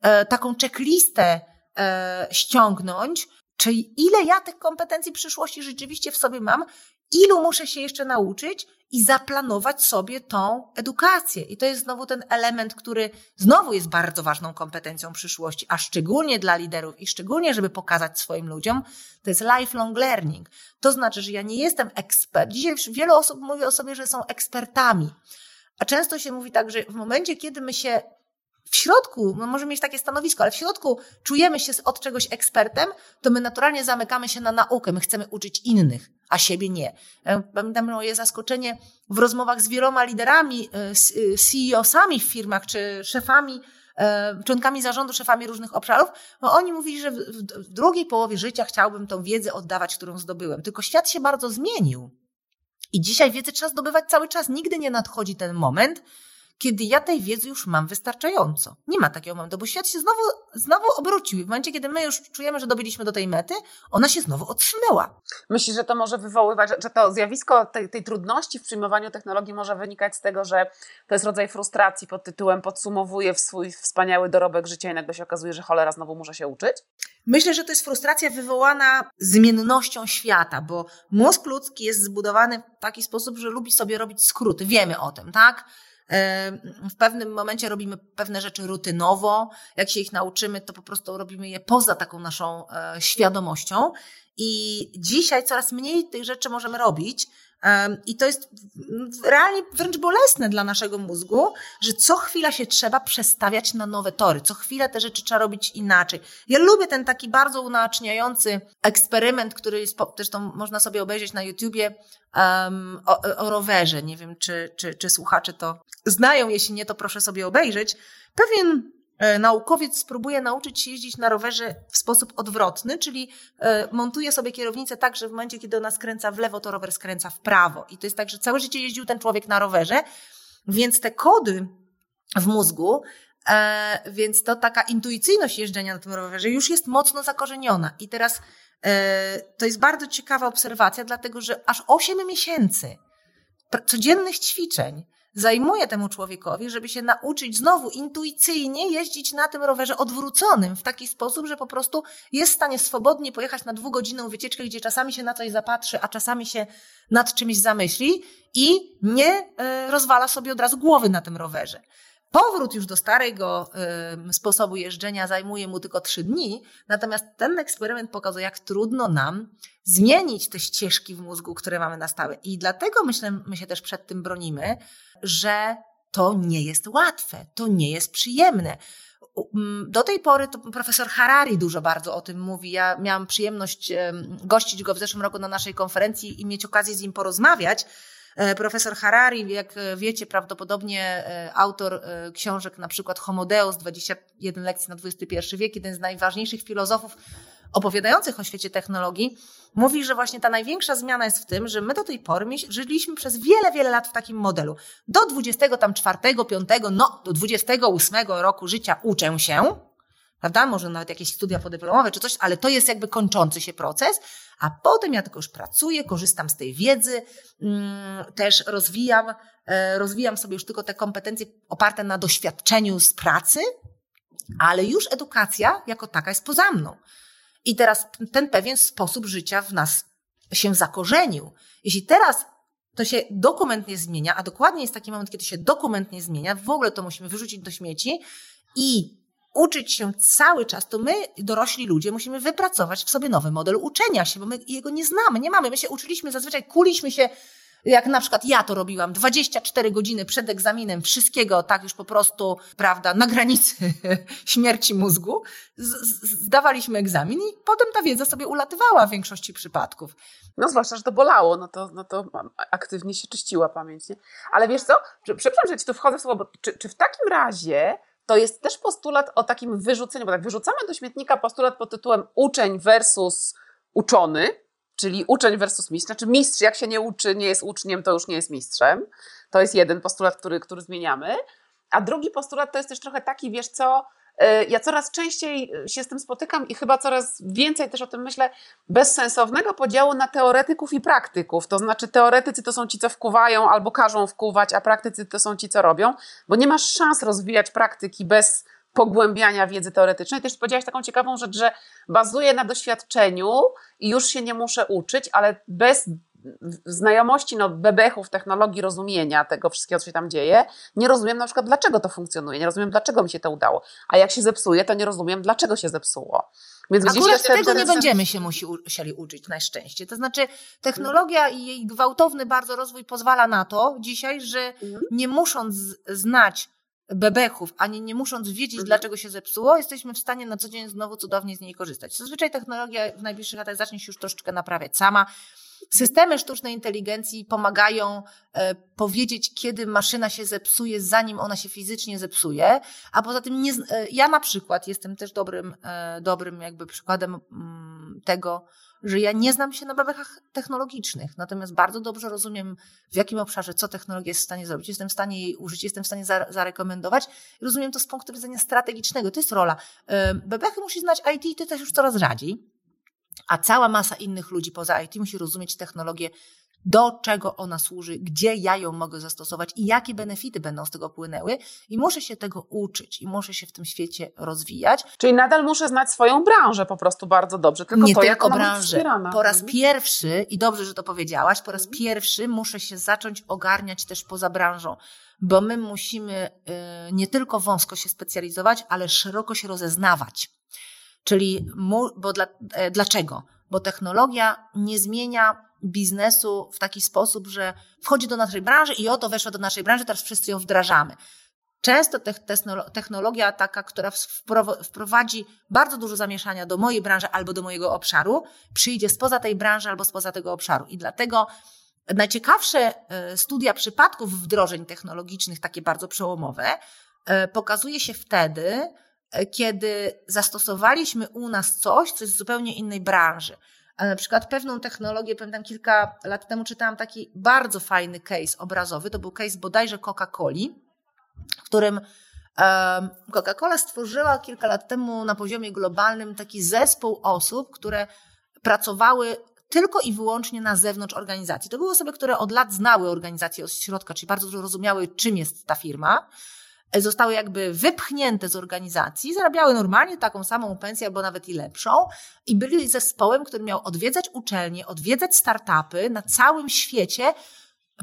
e, taką checklistę e, ściągnąć, czyli ile ja tych kompetencji przyszłości rzeczywiście w sobie mam, ilu muszę się jeszcze nauczyć i zaplanować sobie tą edukację. I to jest znowu ten element, który znowu jest bardzo ważną kompetencją przyszłości, a szczególnie dla liderów i szczególnie, żeby pokazać swoim ludziom, to jest lifelong learning. To znaczy, że ja nie jestem ekspert. Dzisiaj wiele osób mówi o sobie, że są ekspertami. A często się mówi tak, że w momencie, kiedy my się w środku, no możemy mieć takie stanowisko, ale w środku czujemy się od czegoś ekspertem, to my naturalnie zamykamy się na naukę. My chcemy uczyć innych, a siebie nie. E, pamiętam moje zaskoczenie w rozmowach z wieloma liderami, e, e, CEO-sami w firmach, czy szefami, członkami zarządu, szefami różnych obszarów, bo oni mówili, że w drugiej połowie życia chciałbym tą wiedzę oddawać, którą zdobyłem. Tylko świat się bardzo zmienił. I dzisiaj wiedzę trzeba zdobywać cały czas. Nigdy nie nadchodzi ten moment, kiedy ja tej wiedzy już mam wystarczająco. Nie ma takiego momentu, bo świat się znowu, znowu obrócił. I w momencie, kiedy my już czujemy, że dobyliśmy do tej mety, ona się znowu otrzymała.
Myślisz, że to może wywoływać, że to zjawisko tej, tej trudności w przyjmowaniu technologii może wynikać z tego, że to jest rodzaj frustracji pod tytułem podsumowuję w swój wspaniały dorobek życia i nagle się okazuje, że cholera znowu muszę się uczyć?
Myślę, że to jest frustracja wywołana zmiennością świata, bo mózg ludzki jest zbudowany w taki sposób, że lubi sobie robić skróty. Wiemy o tym, tak? W pewnym momencie robimy pewne rzeczy rutynowo. Jak się ich nauczymy, to po prostu robimy je poza taką naszą e, świadomością. I dzisiaj coraz mniej tych rzeczy możemy robić, i to jest realnie wręcz bolesne dla naszego mózgu, że co chwila się trzeba przestawiać na nowe tory, co chwilę te rzeczy trzeba robić inaczej. Ja lubię ten taki bardzo unaczniający eksperyment, który jest, zresztą można sobie obejrzeć na YouTubie um, o, o rowerze. Nie wiem, czy, czy, czy słuchacze to znają, jeśli nie, to proszę sobie obejrzeć. Pewien naukowiec spróbuje nauczyć się jeździć na rowerze w sposób odwrotny, czyli e, montuje sobie kierownicę tak, że w momencie, kiedy ona skręca w lewo, to rower skręca w prawo. I to jest tak, że całe życie jeździł ten człowiek na rowerze, więc te kody w mózgu, e, więc to taka intuicyjność jeżdżenia na tym rowerze już jest mocno zakorzeniona. I teraz to jest bardzo ciekawa obserwacja, dlatego że aż 8 miesięcy codziennych ćwiczeń zajmuje temu człowiekowi, żeby się nauczyć znowu intuicyjnie jeździć na tym rowerze odwróconym w taki sposób, że po prostu jest w stanie swobodnie pojechać na dwugodzinną wycieczkę, gdzie czasami się na coś zapatrzy, a czasami się nad czymś zamyśli i nie e, rozwala sobie od razu głowy na tym rowerze. Powrót już do starego y, sposobu jeżdżenia zajmuje mu tylko trzy dni, natomiast ten eksperyment pokazuje, jak trudno nam zmienić te ścieżki w mózgu, które mamy na stałe. I dlatego myślę, my się też przed tym bronimy, że to nie jest łatwe, to nie jest przyjemne. Do tej pory to profesor Harari dużo bardzo o tym mówi. Ja miałam przyjemność gościć go w zeszłym roku na naszej konferencji i mieć okazję z nim porozmawiać. E, profesor Harari, jak wiecie, prawdopodobnie e, autor e, książek na przykład Homo Deus, 21 lekcji na XXI wiek, jeden z najważniejszych filozofów opowiadających o świecie technologii, mówi, że właśnie ta największa zmiana jest w tym, że my do tej pory żyliśmy przez wiele, wiele lat w takim modelu. Do 24, 5, no do 28 roku życia uczę się, prawda? Może nawet jakieś studia podyplomowe czy coś, ale to jest jakby kończący się proces, a potem ja tylko już pracuję, korzystam z tej wiedzy, mm, też rozwijam, e, rozwijam sobie już tylko te kompetencje oparte na doświadczeniu z pracy, ale już edukacja jako taka jest poza mną. I teraz ten pewien sposób życia w nas się zakorzenił. Jeśli teraz to się dokument nie zmienia, a dokładnie jest taki moment, kiedy się dokument nie zmienia, w ogóle to musimy wyrzucić do śmieci i uczyć się cały czas, to my, dorośli ludzie, musimy wypracować w sobie nowy model uczenia się, bo my jego nie znamy, nie mamy. My się uczyliśmy, zazwyczaj kuliśmy się, jak na przykład ja to robiłam, 24 godziny przed egzaminem, wszystkiego tak już po prostu, prawda, na granicy śmierci mózgu, zdawaliśmy egzamin i potem ta wiedza sobie ulatywała w większości przypadków.
No zwłaszcza, że to bolało, no to, no to aktywnie się czyściła pamięć, nie? Ale wiesz co, przepraszam, że ci tu wchodzę w słowo, czy, czy w takim razie to jest też postulat o takim wyrzuceniu, bo tak wyrzucamy do śmietnika postulat pod tytułem uczeń versus uczony, czyli uczeń versus mistrz. Znaczy mistrz, jak się nie uczy, nie jest uczniem, to już nie jest mistrzem. To jest jeden postulat, który, który zmieniamy. A drugi postulat to jest też trochę taki, wiesz co, ja coraz częściej się z tym spotykam i chyba coraz więcej też o tym myślę, bezsensownego podziału na teoretyków i praktyków. To znaczy, teoretycy to są ci, co wkuwają albo każą wkuwać, a praktycy to są ci, co robią, bo nie masz szans rozwijać praktyki bez pogłębiania wiedzy teoretycznej. Też powiedziałaś taką ciekawą rzecz, że bazuje na doświadczeniu i już się nie muszę uczyć, ale bez znajomości no, bebechów, technologii rozumienia tego wszystkiego, co się tam dzieje, nie rozumiem na przykład, dlaczego to funkcjonuje, nie rozumiem, dlaczego mi się to udało. A jak się zepsuje, to nie rozumiem, dlaczego się zepsuło.
Więc Akurat tego nie będziemy się musieli uczyć, na szczęście. To znaczy, technologia i jej gwałtowny bardzo rozwój pozwala na to dzisiaj, że mhm. nie musząc znać bebechów, ani nie musząc wiedzieć, mhm. dlaczego się zepsuło, jesteśmy w stanie na co dzień znowu cudownie z niej korzystać. Zazwyczaj technologia w najbliższych latach zacznie się już troszeczkę naprawiać sama. Systemy sztucznej inteligencji pomagają e, powiedzieć, kiedy maszyna się zepsuje, zanim ona się fizycznie zepsuje, a poza tym nie, e, ja na przykład jestem też dobrym, e, dobrym jakby przykładem mm, tego, że ja nie znam się na bebechach technologicznych, natomiast bardzo dobrze rozumiem, w jakim obszarze co technologia jest w stanie zrobić. Jestem w stanie jej użyć, jestem w stanie zarekomendować. Rozumiem to z punktu widzenia strategicznego. To jest rola. Bebechy musi znać IT, to też już coraz rzadziej a cała masa innych ludzi poza IT musi rozumieć technologię, do czego ona służy, gdzie ja ją mogę zastosować i jakie benefity będą z tego płynęły. I muszę się tego uczyć i muszę się w tym świecie rozwijać.
Czyli nadal muszę znać swoją branżę po prostu bardzo dobrze. Tylko
Nie
to,
tylko branżę. Po raz pierwszy, i dobrze, że to powiedziałaś, po raz mhm. pierwszy muszę się zacząć ogarniać też poza branżą bo my musimy y, nie tylko wąsko się specjalizować, ale szeroko się rozeznawać. Czyli, bo dla, e, dlaczego? Bo technologia nie zmienia biznesu w taki sposób, że wchodzi do naszej branży i oto weszła do naszej branży, teraz wszyscy ją wdrażamy. Często technologia taka, która wprowadzi bardzo dużo zamieszania do mojej branży albo do mojego obszaru, przyjdzie spoza tej branży albo spoza tego obszaru. I dlatego najciekawsze e, studia przypadków wdrożeń technologicznych, takie bardzo przełomowe, e, pokazuje się wtedy, kiedy zastosowaliśmy u nas coś, co jest z zupełnie innej branży. Na przykład pewną technologię, pamiętam kilka lat temu czytałam taki bardzo fajny case obrazowy, to był case bodajże Coca-Coli, w którym Coca-Cola stworzyła kilka lat temu na poziomie globalnym taki zespół osób, które pracowały tylko i wyłącznie na zewnątrz organizacji. To były osoby, które od lat znały organizację od środka, czyli bardzo dobrze rozumiały, czym jest ta firma zostały jakby wypchnięte z organizacji, zarabiały normalnie taką samą pensję albo nawet i lepszą i byli zespołem, który miał odwiedzać uczelnie, odwiedzać startupy na całym świecie,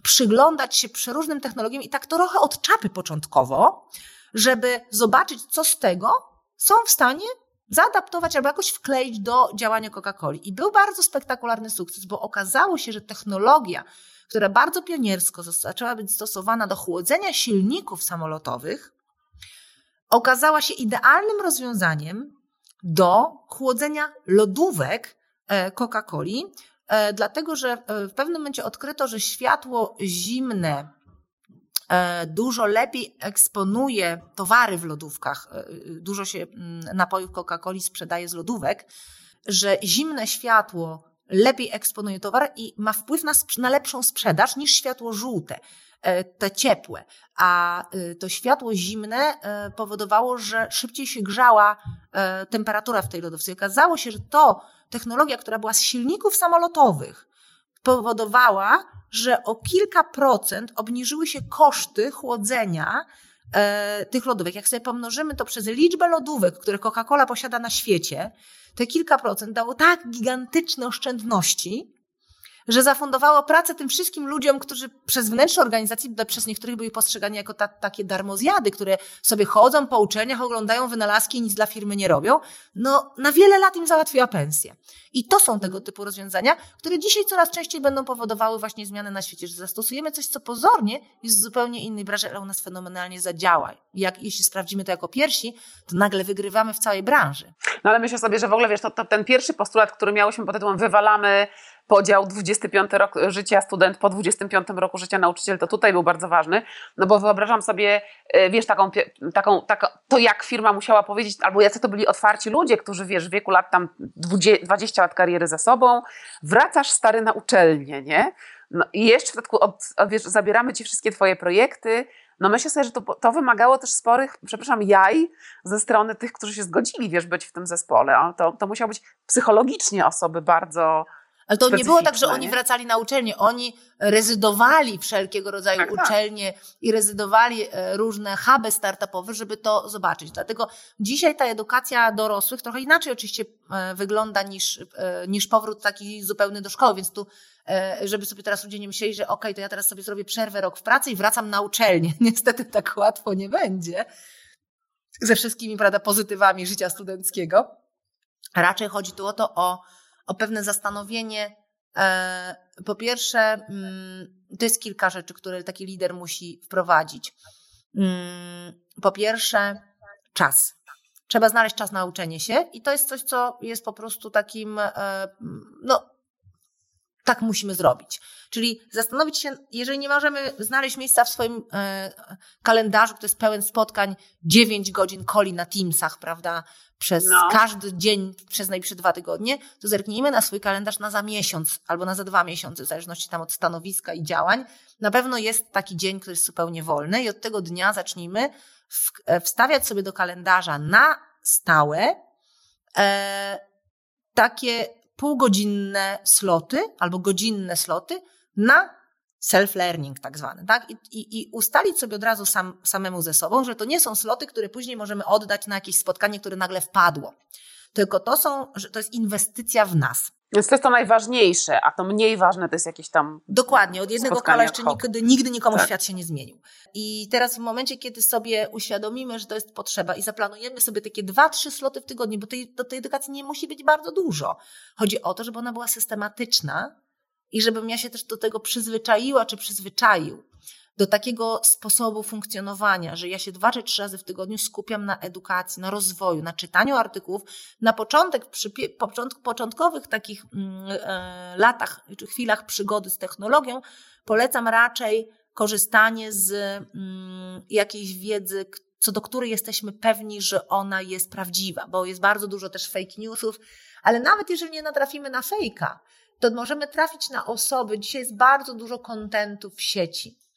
przyglądać się przeróżnym technologiom i tak trochę od czapy początkowo, żeby zobaczyć, co z tego są w stanie zaadaptować albo jakoś wkleić do działania Coca-Coli. I był bardzo spektakularny sukces, bo okazało się, że technologia, która bardzo pioniersko zaczęła być stosowana do chłodzenia silników samolotowych, okazała się idealnym rozwiązaniem do chłodzenia lodówek e, Coca-Coli, e, dlatego że e, w pewnym momencie odkryto, że światło zimne dużo lepiej eksponuje towary w lodówkach. Dużo się mm, napojów Coca-Coli sprzedaje z lodówek, że zimne światło lepiej eksponuje towar i ma wpływ na, na lepszą sprzedaż niż światło żółte e, te ciepłe, a e, to światło zimne e, powodowało, że szybciej się grzała temperatura w tej lodówce. Okazało się, że to technologia, która była z silników samolotowych, powodowała, że o kilka procent obniżyły się koszty chłodzenia tych lodówek. Jak sobie pomnożymy to przez liczbę lodówek, które Coca-Cola posiada na świecie, te kilka procent dało tak gigantyczne oszczędności, że zafundowało pracę tym wszystkim ludziom, którzy przez wnętrze organizacji, przez niektórych byli postrzegani jako ta, takie darmozjady, które sobie chodzą po uczelniach, oglądają wynalazki i nic dla firmy nie robią. No, na wiele lat im załatwiła pensję. I to są tego typu rozwiązania, które dzisiaj coraz częściej będą powodowały właśnie zmiany na świecie, że zastosujemy coś, co pozornie jest w zupełnie innej branży, ale u nas fenomenalnie zadziała. Jak, jeśli sprawdzimy to jako pierwsi, to nagle wygrywamy w całej branży.
No ale myślę sobie, że w ogóle wiesz, to, to ten pierwszy postulat, który miałyśmy pod tytułem wywalamy podział 25 rok życia student po 25 roku życia nauczyciel, to tutaj był bardzo ważny, no bo wyobrażam sobie, e, wiesz, taką, taką, taką to jak firma musiała powiedzieć, albo jacy to byli otwarci ludzie, którzy, wiesz, w wieku lat tam 20 lat kariery za sobą, wracasz stary na uczelnię, nie? No i jeszcze w dodatku od, wiesz, zabieramy ci wszystkie twoje projekty, no myślę sobie, że to, to wymagało też sporych, przepraszam, jaj ze strony tych, którzy się zgodzili, wiesz, być w tym zespole. To, to musiało być psychologicznie osoby bardzo
ale to nie było tak, że oni wracali na uczelnię, oni rezydowali wszelkiego rodzaju tak, tak. uczelnie tak. i rezydowali e, różne huby startupowe, żeby to zobaczyć. Dlatego dzisiaj ta edukacja dorosłych trochę inaczej oczywiście e, wygląda niż, e, niż powrót taki zupełny do szkoły, więc tu żeby sobie teraz ludzie nie myśleli, że okej, okay, to ja teraz sobie zrobię przerwę rok w pracy i wracam na uczelnię. Niestety tak łatwo nie będzie. Ze wszystkimi, prawda, pozytywami życia studenckiego. Raczej chodzi tu o to, o o pewne zastanowienie. E, po pierwsze, mm, to jest kilka rzeczy, które taki lider musi wprowadzić. Mm, po pierwsze, czas. Trzeba znaleźć czas na uczenie się i to jest coś, co jest po prostu takim, e, no, tak musimy zrobić. Czyli zastanowić się, jeżeli nie możemy znaleźć miejsca w swoim e, kalendarzu, który jest pełen spotkań, 9 godzin coli na Teamsach, prawda, przez no. każdy dzień przez najbliższe dwa tygodnie, to zerknijmy na swój kalendarz na za miesiąc albo na za dwa miesiące, w zależności tam od stanowiska i działań. Na pewno jest taki dzień, który jest zupełnie wolny i od tego dnia zacznijmy e, wstawiać sobie do kalendarza na stałe e, takie półgodzinne sloty albo godzinne sloty na self-learning tak zwany, tak? I, i, I, ustalić sobie od razu sam, samemu ze sobą, że to nie są sloty, które później możemy oddać na jakieś spotkanie, które nagle wpadło. Tylko to są, że to jest inwestycja w nas.
Więc to jest to najważniejsze, a to mniej ważne to jest jakieś tam.
Dokładnie, od jednego kola jeszcze nigdy, nigdy nikomu tak. świat się nie zmienił. I teraz w momencie, kiedy sobie uświadomimy, że to jest potrzeba i zaplanujemy sobie takie dwa, trzy sloty w tygodniu, bo tej, do tej edukacji nie musi być bardzo dużo. Chodzi o to, żeby ona była systematyczna, i żebym ja się też do tego przyzwyczaiła czy przyzwyczaił, do takiego sposobu funkcjonowania, że ja się dwa czy trzy razy w tygodniu skupiam na edukacji, na rozwoju, na czytaniu artykułów. Na początek, przy początkowych takich mm, e, latach czy chwilach przygody z technologią, polecam raczej korzystanie z mm, jakiejś wiedzy, co do której jesteśmy pewni, że ona jest prawdziwa, bo jest bardzo dużo też fake newsów, ale nawet jeżeli nie natrafimy na fejka, to możemy trafić na osoby. Dzisiaj jest bardzo dużo kontentu w sieci.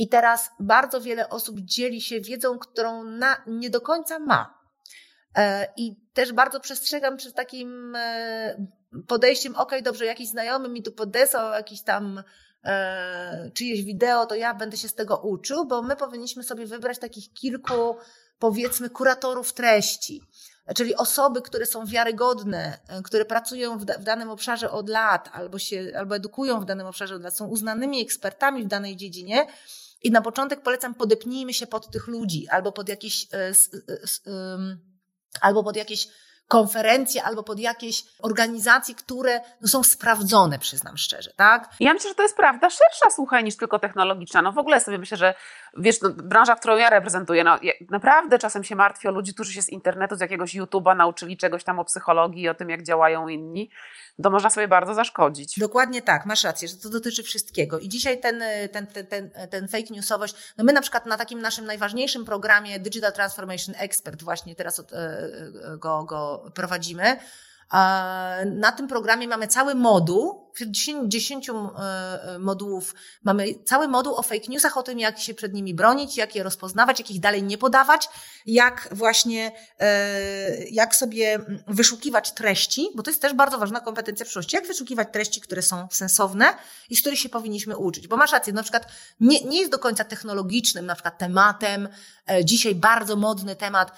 I teraz bardzo wiele osób dzieli się wiedzą, którą na, nie do końca ma. E, I też bardzo przestrzegam przed takim e, podejściem, ok, dobrze, jakiś znajomy mi tu podesłał jakiś tam e, czyjeś wideo, to ja będę się z tego uczył, bo my powinniśmy sobie wybrać takich kilku, powiedzmy, kuratorów treści czyli osoby, które są wiarygodne, które pracują w, w, danym obszarze od lat, albo się, albo edukują w danym obszarze od lat, są uznanymi ekspertami w danej dziedzinie. I na początek polecam, podepnijmy się pod tych ludzi, albo pod jakieś, e, albo pod jakieś konferencje albo pod jakieś organizacje, które no, są sprawdzone, przyznam szczerze, tak?
Ja myślę, że to jest prawda szersza, słuchaj, niż tylko technologiczna. No w ogóle sobie myślę, że wiesz, no, branża, którą ja reprezentuję, no ja naprawdę czasem się martwię o ludzi, którzy się z internetu, z jakiegoś YouTube'a nauczyli czegoś tam o psychologii, o tym, jak działają inni to można sobie bardzo zaszkodzić.
Dokładnie tak, masz rację, że to dotyczy wszystkiego. I dzisiaj ten, ten, ten, ten, ten fake newsowość, no my na przykład na takim naszym najważniejszym programie Digital Transformation Expert właśnie teraz e, e, go, go prowadzimy, na tym programie mamy cały moduł, 10, 10 e, modułów, mamy cały moduł o fake newsach, o tym, jak się przed nimi bronić, jak je rozpoznawać, jak ich dalej nie podawać, jak właśnie, e, jak sobie wyszukiwać treści, bo to jest też bardzo ważna kompetencja przyszłości, jak wyszukiwać treści, które są sensowne i z których się powinniśmy uczyć. Bo masz rację, na przykład nie, nie jest do końca technologicznym, na przykład tematem, e, dzisiaj bardzo modny temat,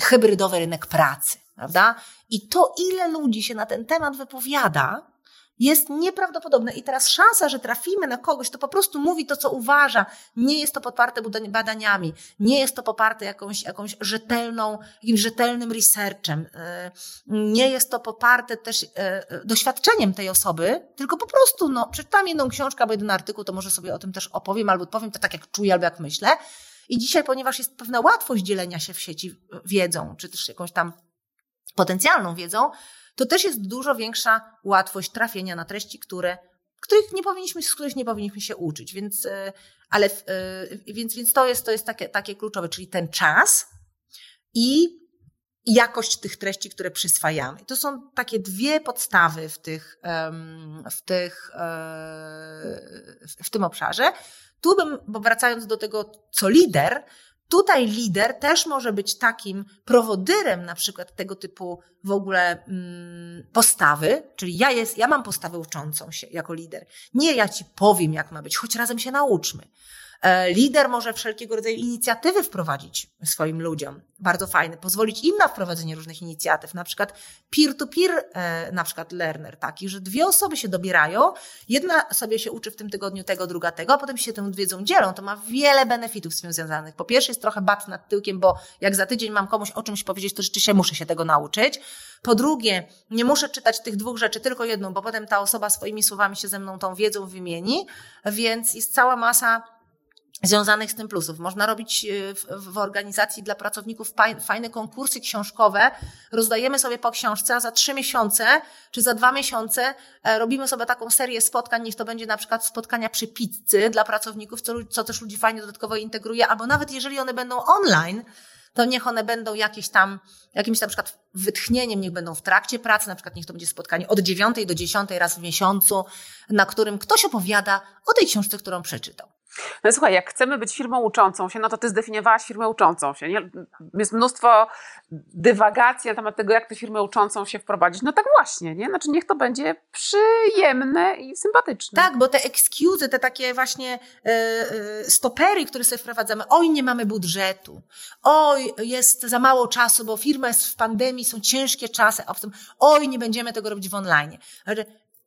hybrydowy rynek pracy prawda? I to, ile ludzi się na ten temat wypowiada, jest nieprawdopodobne. I teraz szansa, że trafimy na kogoś, kto po prostu mówi to, co uważa, nie jest to poparte badaniami, nie jest to poparte jakąś, jakąś rzetelną, jakimś rzetelnym researchem, e, nie jest to poparte też e, doświadczeniem tej osoby, tylko po prostu, no, przeczytam jedną książkę albo jeden artykuł, to może sobie o tym też opowiem, albo powiem to tak, jak czuję, albo jak myślę. I dzisiaj, ponieważ jest pewna łatwość dzielenia się w sieci wiedzą, czy też jakąś tam potencjalną wiedzą, to też jest dużo większa łatwość trafienia na treści, które, których nie powinniśmy, z których nie powinniśmy się uczyć. Więc, e, ale, e, więc, więc to jest, to jest takie, takie kluczowe, czyli ten czas i jakość tych treści, które przyswajamy. To są takie dwie podstawy w, tych, w, tych, e, w tym obszarze. tu bym, bo wracając do tego, co lider, Tutaj lider też może być takim prowodyrem na przykład tego typu w ogóle mm, postawy, czyli ja, jest, ja mam postawę uczącą się jako lider. Nie ja ci powiem, jak ma być, choć razem się nauczmy. E, lider może wszelkiego rodzaju inicjatywy wprowadzić swoim ludziom. Bardzo fajne. Pozwolić im na wprowadzenie różnych inicjatyw. Na przykład peer-to-peer, e, na przykład learner taki, że dwie osoby się dobierają. Jedna sobie się uczy w tym tygodniu tego, druga tego, a potem się tą wiedzą dzielą. To ma wiele benefitów z tym związanych. Po pierwsze jest trochę bat nad tyłkiem, bo jak za tydzień mam komuś o czymś powiedzieć, to rzeczywiście muszę się tego nauczyć. Po drugie, nie muszę czytać tych dwóch rzeczy, tylko jedną, bo potem ta osoba swoimi słowami się ze mną tą wiedzą wymieni, więc jest cała masa związanych z tym plusów. Można robić e, w, w, organizacji dla pracowników fajne konkursy książkowe. Rozdajemy sobie po książce, a za trzy miesiące czy za dwa miesiące e, robimy sobie taką serię spotkań. Niech to będzie na przykład spotkania przy pizzy dla pracowników, co, co też ludzi fajnie dodatkowo integruje, albo nawet jeżeli one będą online, to niech one będą jakieś tam, jakimś na przykład wytchnieniem, niech będą w trakcie pracy, na przykład niech to będzie spotkanie od dziewiątej do dziesiątej raz w miesiącu, na którym ktoś opowiada o tej książce, którą przeczytał.
No słuchaj, jak chcemy być firmą uczącą się, no to ty zdefiniowałaś firmę uczącą się. Nie? Jest mnóstwo dywagacji na temat tego, jak tę firmę uczącą się wprowadzić. No tak właśnie, nie? Znaczy niech to będzie przyjemne i sympatyczne.
Tak, bo te excuse, te takie właśnie yy, stopery, które sobie wprowadzamy, oj, nie mamy budżetu, oj, jest za mało czasu, bo firma jest w pandemii, są ciężkie czasy, a potem, oj, nie będziemy tego robić w online.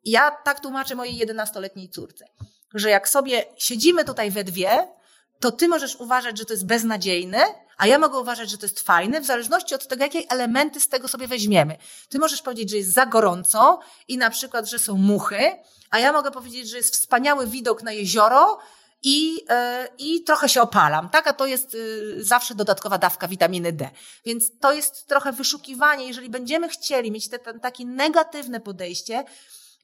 Ja tak tłumaczę mojej 11-letniej córce że jak sobie siedzimy tutaj we dwie, to ty możesz uważać, że to jest beznadziejne, a ja mogę uważać, że to jest fajne, w zależności od tego, jakie elementy z tego sobie weźmiemy. Ty możesz powiedzieć, że jest za gorąco i na przykład, że są muchy, a ja mogę powiedzieć, że jest wspaniały widok na jezioro i, yy, i trochę się opalam, tak? A to jest yy, zawsze dodatkowa dawka witaminy D. Więc to jest trochę wyszukiwanie. Jeżeli będziemy chcieli mieć te, te, takie negatywne podejście,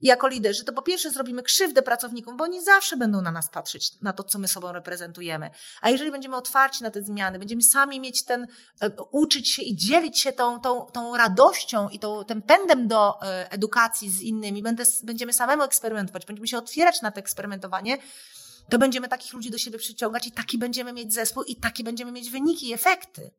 jako liderzy, to po pierwsze zrobimy krzywdę pracownikom, bo oni zawsze będą na nas patrzeć, na to, co my sobą reprezentujemy. A jeżeli będziemy otwarci na te zmiany, będziemy sami mieć ten, e, uczyć się i dzielić się tą, tą, tą radością i tą, tym pędem do e, edukacji z innymi, będę, będziemy samemu eksperymentować, będziemy się otwierać na to eksperymentowanie, to będziemy takich ludzi do siebie przyciągać i taki będziemy mieć zespół i takie będziemy mieć wyniki i efekty.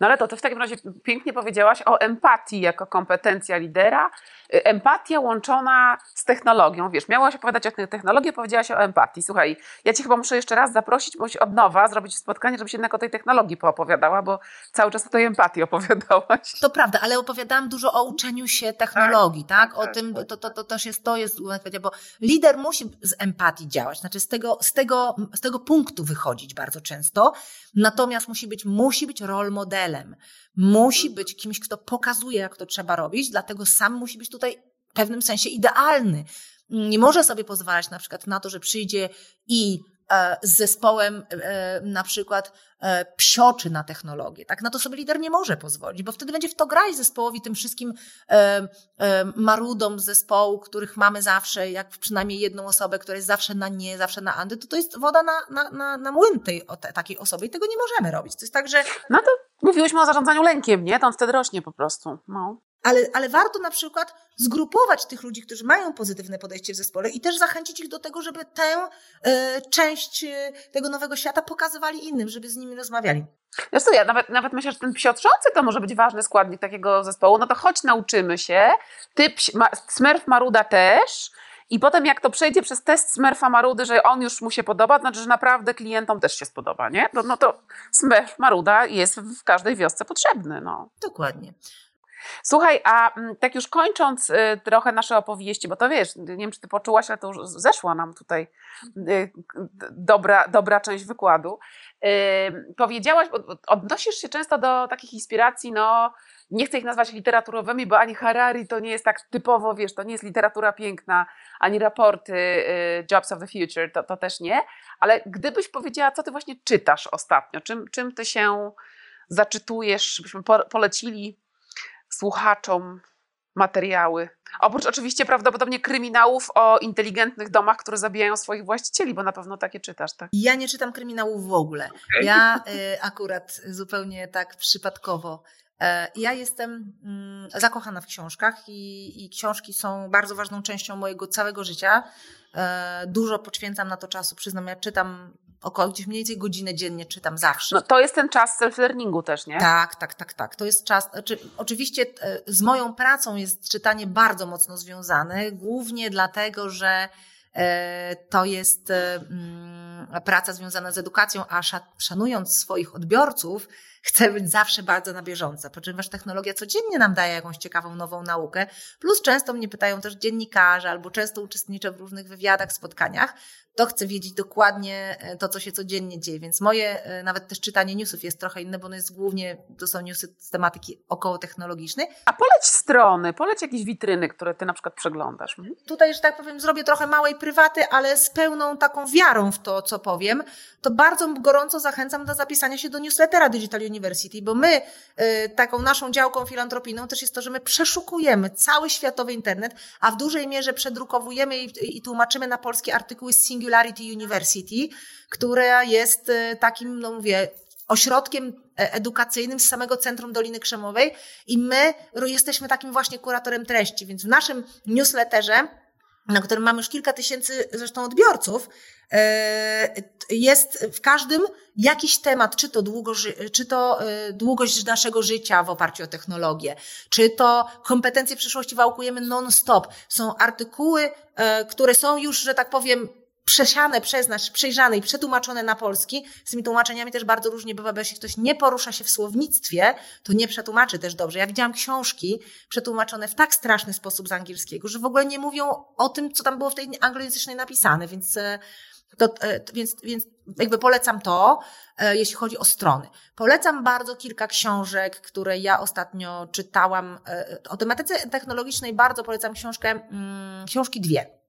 No ale to ty w takim razie pięknie powiedziałaś o empatii jako kompetencja lidera. Empatia łączona z technologią. Wiesz, miałaś opowiadać o technologii, powiedziałaś o empatii. Słuchaj, ja ci chyba muszę jeszcze raz zaprosić, bądź od nowa zrobić spotkanie, żebyś jednak o tej technologii poopowiadała, bo cały czas o tej empatii opowiadałaś.
To prawda, ale opowiadałam dużo o uczeniu się technologii, tak? tak? O tak, tym, tak. to, to, to też jest, to jest, bo lider musi z empatii działać, znaczy z tego, z tego, z tego punktu wychodzić bardzo często, natomiast musi być, musi być rol modelem. Musi być kimś, kto pokazuje, jak to trzeba robić, dlatego sam musi być tutaj w pewnym sensie idealny. Nie może sobie pozwalać na przykład na to, że przyjdzie i e, z zespołem e, na przykład e, psioczy na technologię. Tak? Na to sobie lider nie może pozwolić, bo wtedy będzie w to grać zespołowi, tym wszystkim marudom z zespołu, których mamy zawsze, jak przynajmniej jedną osobę, która jest zawsze na nie, zawsze na andy, to to jest woda na, na, na, na młyn tej, takiej osoby i tego nie możemy robić. To jest tak, że...
No to mówiłyśmy o zarządzaniu lękiem, nie? To on wtedy rośnie po prostu. No.
Ale, ale warto na przykład zgrupować tych ludzi, którzy mają pozytywne podejście w zespole i też zachęcić ich do tego, żeby tę y, część y, tego nowego świata pokazywali innym, żeby z nimi rozmawiali.
Co, ja nawet, nawet myślę, że ten psiotrzący to może być ważny składnik takiego zespołu. No to choć nauczymy się. Ty, ma, Smurf Maruda też. I potem jak to przejdzie przez test Smurfa Marudy, że on już mu się podoba, to znaczy, że naprawdę klientom też się spodoba, nie? No, no to Smurf Maruda jest w każdej wiosce potrzebny, no.
Dokładnie.
Słuchaj, a mm, tak już kończąc y, trochę nasze opowieści, bo to wiesz, nie wiem, czy ty poczułaś, ale to już zeszła nam tutaj y, dobra, dobra część wykładu. Y, powiedziałaś, odnosisz się często do takich inspiracji, no nie chcę ich nazwać literaturowymi, bo ani Harari to nie jest tak typowo, wiesz, to nie jest literatura piękna, ani raporty Jobs of the Future, to, to też nie, ale gdybyś powiedziała, co ty właśnie czytasz ostatnio, czym, czym ty się zaczytujesz, byśmy polecili słuchaczom materiały. Oprócz oczywiście prawdopodobnie kryminałów o inteligentnych domach, które zabijają swoich właścicieli, bo na pewno takie czytasz, tak?
Ja nie czytam kryminałów w ogóle. Okay. Ja y, akurat zupełnie tak przypadkowo Ja jestem mm, zakochana w książkach i, i książki są bardzo ważną częścią mojego całego życia. Dużo poświęcam na to czasu. Przyznam, ja czytam około gdzieś mniej więcej godzinę dziennie czytam zawsze.
No to jest ten czas self-learningu też, nie?
Tak, tak, tak, tak. To jest czas. Znaczy, oczywiście e, z moją pracą jest czytanie bardzo mocno związane, głównie dlatego, że e, to jest e, mm, praca związana z edukacją, a szanując swoich odbiorców, chcę być zawsze bardzo na bieżąco, ponieważ technologia codziennie nam daje jakąś ciekawą nową naukę, plus często mnie pytają też dziennikarze, albo często uczestniczę w różnych wywiadach, spotkaniach, to chcę wiedzieć dokładnie e, to, co się codziennie dzieje. Więc moje, e, nawet też czytanie newsów jest trochę inne, bo ono jest głównie, to są newsy z tematyki około technologicznej.
A poleć strony, poleć jakieś witryny, które ty na przykład przeglądasz. Mhm.
Tutaj, że tak powiem, zrobię trochę małej prywaty, ale z pełną taką wiarą w to, co powiem. To bardzo gorąco zachęcam do zapisania się do newslettera Digital University, bo my y, taką naszą działką filantropijną też jest to, że my przeszukujemy cały światowy internet, a w dużej mierze przedrukowujemy i, i tłumaczymy na polskie artykuły z Singularity University, która jest y, takim, no mówię, ośrodkiem e, edukacyjnym z samego centrum Doliny Krzemowej i my jesteśmy takim właśnie kuratorem treści, więc w naszym newsletterze na którym mamy już kilka tysięcy zresztą odbiorców, e, jest w każdym jakiś temat, czy to, długo, czy to e, długość naszego życia w oparciu o technologię, czy to kompetencje przyszłości wałkujemy non-stop. Są artykuły, które są już, że tak powiem, przesiane przez nas, przejrzane i przetłumaczone na polski. Z tymi tłumaczeniami też bardzo różnie bywa, bo jeśli ktoś nie porusza się w słownictwie, to nie przetłumaczy też dobrze. Ja widziałam książki przetłumaczone w tak straszny sposób z angielskiego, że w ogóle nie mówią o tym, co tam było w tej anglojęzycznej napisane, więc e, to, e, więc, więc jakby polecam to, e, jeśli chodzi o strony. Polecam bardzo kilka książek, które ja ostatnio czytałam. O tematyce technologicznej bardzo polecam książkę, mm, książki dwie.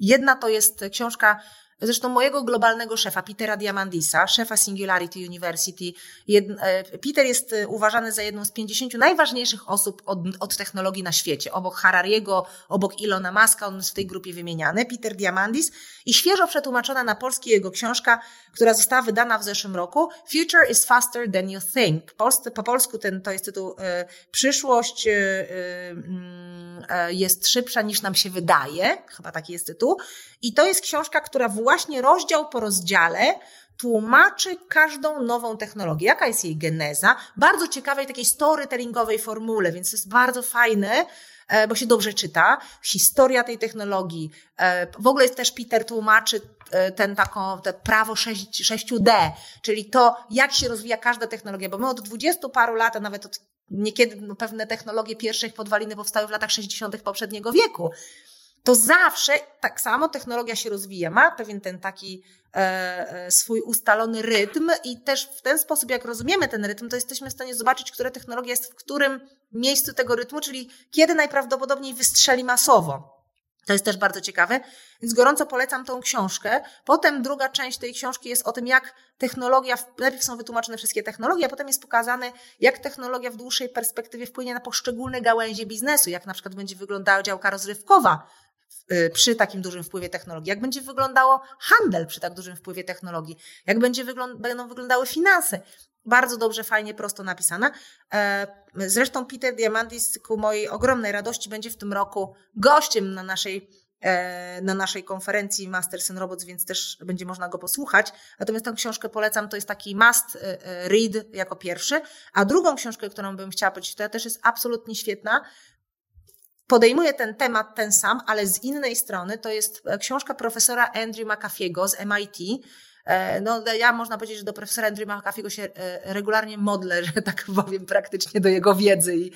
Jedna to jest książka zresztą mojego globalnego szefa, Petera Diamandisa, szefa Singularity University. E, Peter jest e, uważany za jedną z 50 najważniejszych osób od, od technologii na świecie. Obok Harariego, obok Ilona Maska, on jest w tej grupie wymieniany, Peter Diamandis. I świeżo przetłumaczona na polski jego książka, która została wydana w zeszłym roku, Future is faster than you think. Po polsku ten, to jest tytuł e, Przyszłość mm, jest szybsza niż nam się wydaje. Chyba taki jest tytuł. I to jest książka, która właśnie rozdział po rozdziale tłumaczy każdą nową technologię, jaka jest jej geneza, bardzo ciekawej takiej storytellingowej formule, więc to jest bardzo fajne, e, bo się dobrze czyta, historia tej technologii. E, w ogóle jest też Peter tłumaczy e, ten taką, te prawo 6, 6D, czyli to, jak się rozwija każda technologia, bo my od dwudziestu paru lat, a nawet od niekiedy no, pewne technologie pierwszych podwaliny powstały w latach 60. poprzedniego wieku to zawsze tak samo technologia się rozwija, ma pewien ten taki e, e, swój ustalony rytm i też w ten sposób, jak rozumiemy ten rytm, to jesteśmy w stanie zobaczyć, która technologia jest w którym miejscu tego rytmu, czyli kiedy najprawdopodobniej wystrzeli masowo. To jest też bardzo ciekawe, więc gorąco polecam tą książkę. Potem druga część tej książki jest o tym, jak technologia, najpierw są wytłumaczone wszystkie technologie, a potem jest pokazane, jak technologia w dłuższej perspektywie wpłynie na poszczególne gałęzie biznesu, jak na przykład będzie wyglądała działka rozrywkowa przy takim dużym wpływie technologii, jak będzie wyglądało handel przy tak dużym wpływie technologii, jak będzie będą wyglądały finanse. Bardzo dobrze, fajnie, prosto napisana. E, zresztą Peter Diamandis ku mojej ogromnej radości będzie w tym roku gościem na naszej e, na naszej konferencji Masters and Robots, więc też będzie można go posłuchać. Natomiast tę książkę polecam, to jest taki must e, read jako pierwszy. A drugą książkę, którą bym chciała powiedzieć, to też jest absolutnie świetna, podejmuje ten temat ten sam, ale z innej strony to jest e, książka profesora Andrew McAfee'ego z MIT. E, no, ja można powiedzieć, że do profesora Andrew McAfee'ego się e, regularnie modlę, że tak powiem, praktycznie do jego wiedzy i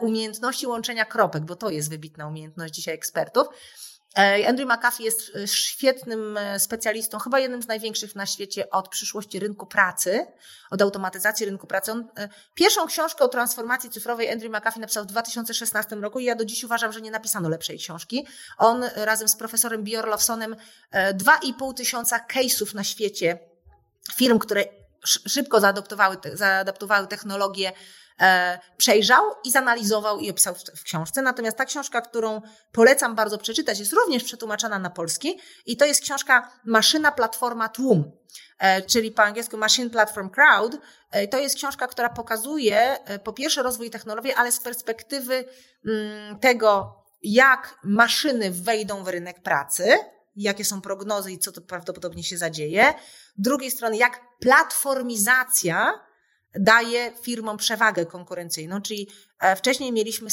umiejętności łączenia kropek, bo to jest wybitna umiejętność dzisiaj ekspertów. E, Andrew McAfee jest e, świetnym e, specjalistą, chyba jednym z największych na świecie od przyszłości rynku pracy, od automatyzacji rynku pracy. On, pierwszą książkę o transformacji cyfrowej Andrew McAfee napisał w 2016 roku i ja do dziś uważam, że nie napisano lepszej książki. On razem z profesorem Bjorlofsonem 2,5 tysiąca case'ów na świecie firm, które szybko zaadoptowały, zaadaptowały technologię przejrzał i zanalizował i opisał w, książce. Natomiast ta książka, którą polecam bardzo przeczytać, jest również przetłumaczona na polski i to jest książka Maszyna, Platforma, Tłum. E, czyli po angielsku Machine Platform Crowd. E, to jest książka, która pokazuje e, po pierwsze rozwój technologii, ale z perspektywy mm, tego, jak maszyny wejdą w rynek pracy, jakie są prognozy i co to prawdopodobnie się zadzieje. Z drugiej strony, jak platformizacja daje firmom przewagę konkurencyjną, czyli wcześniej mieliśmy,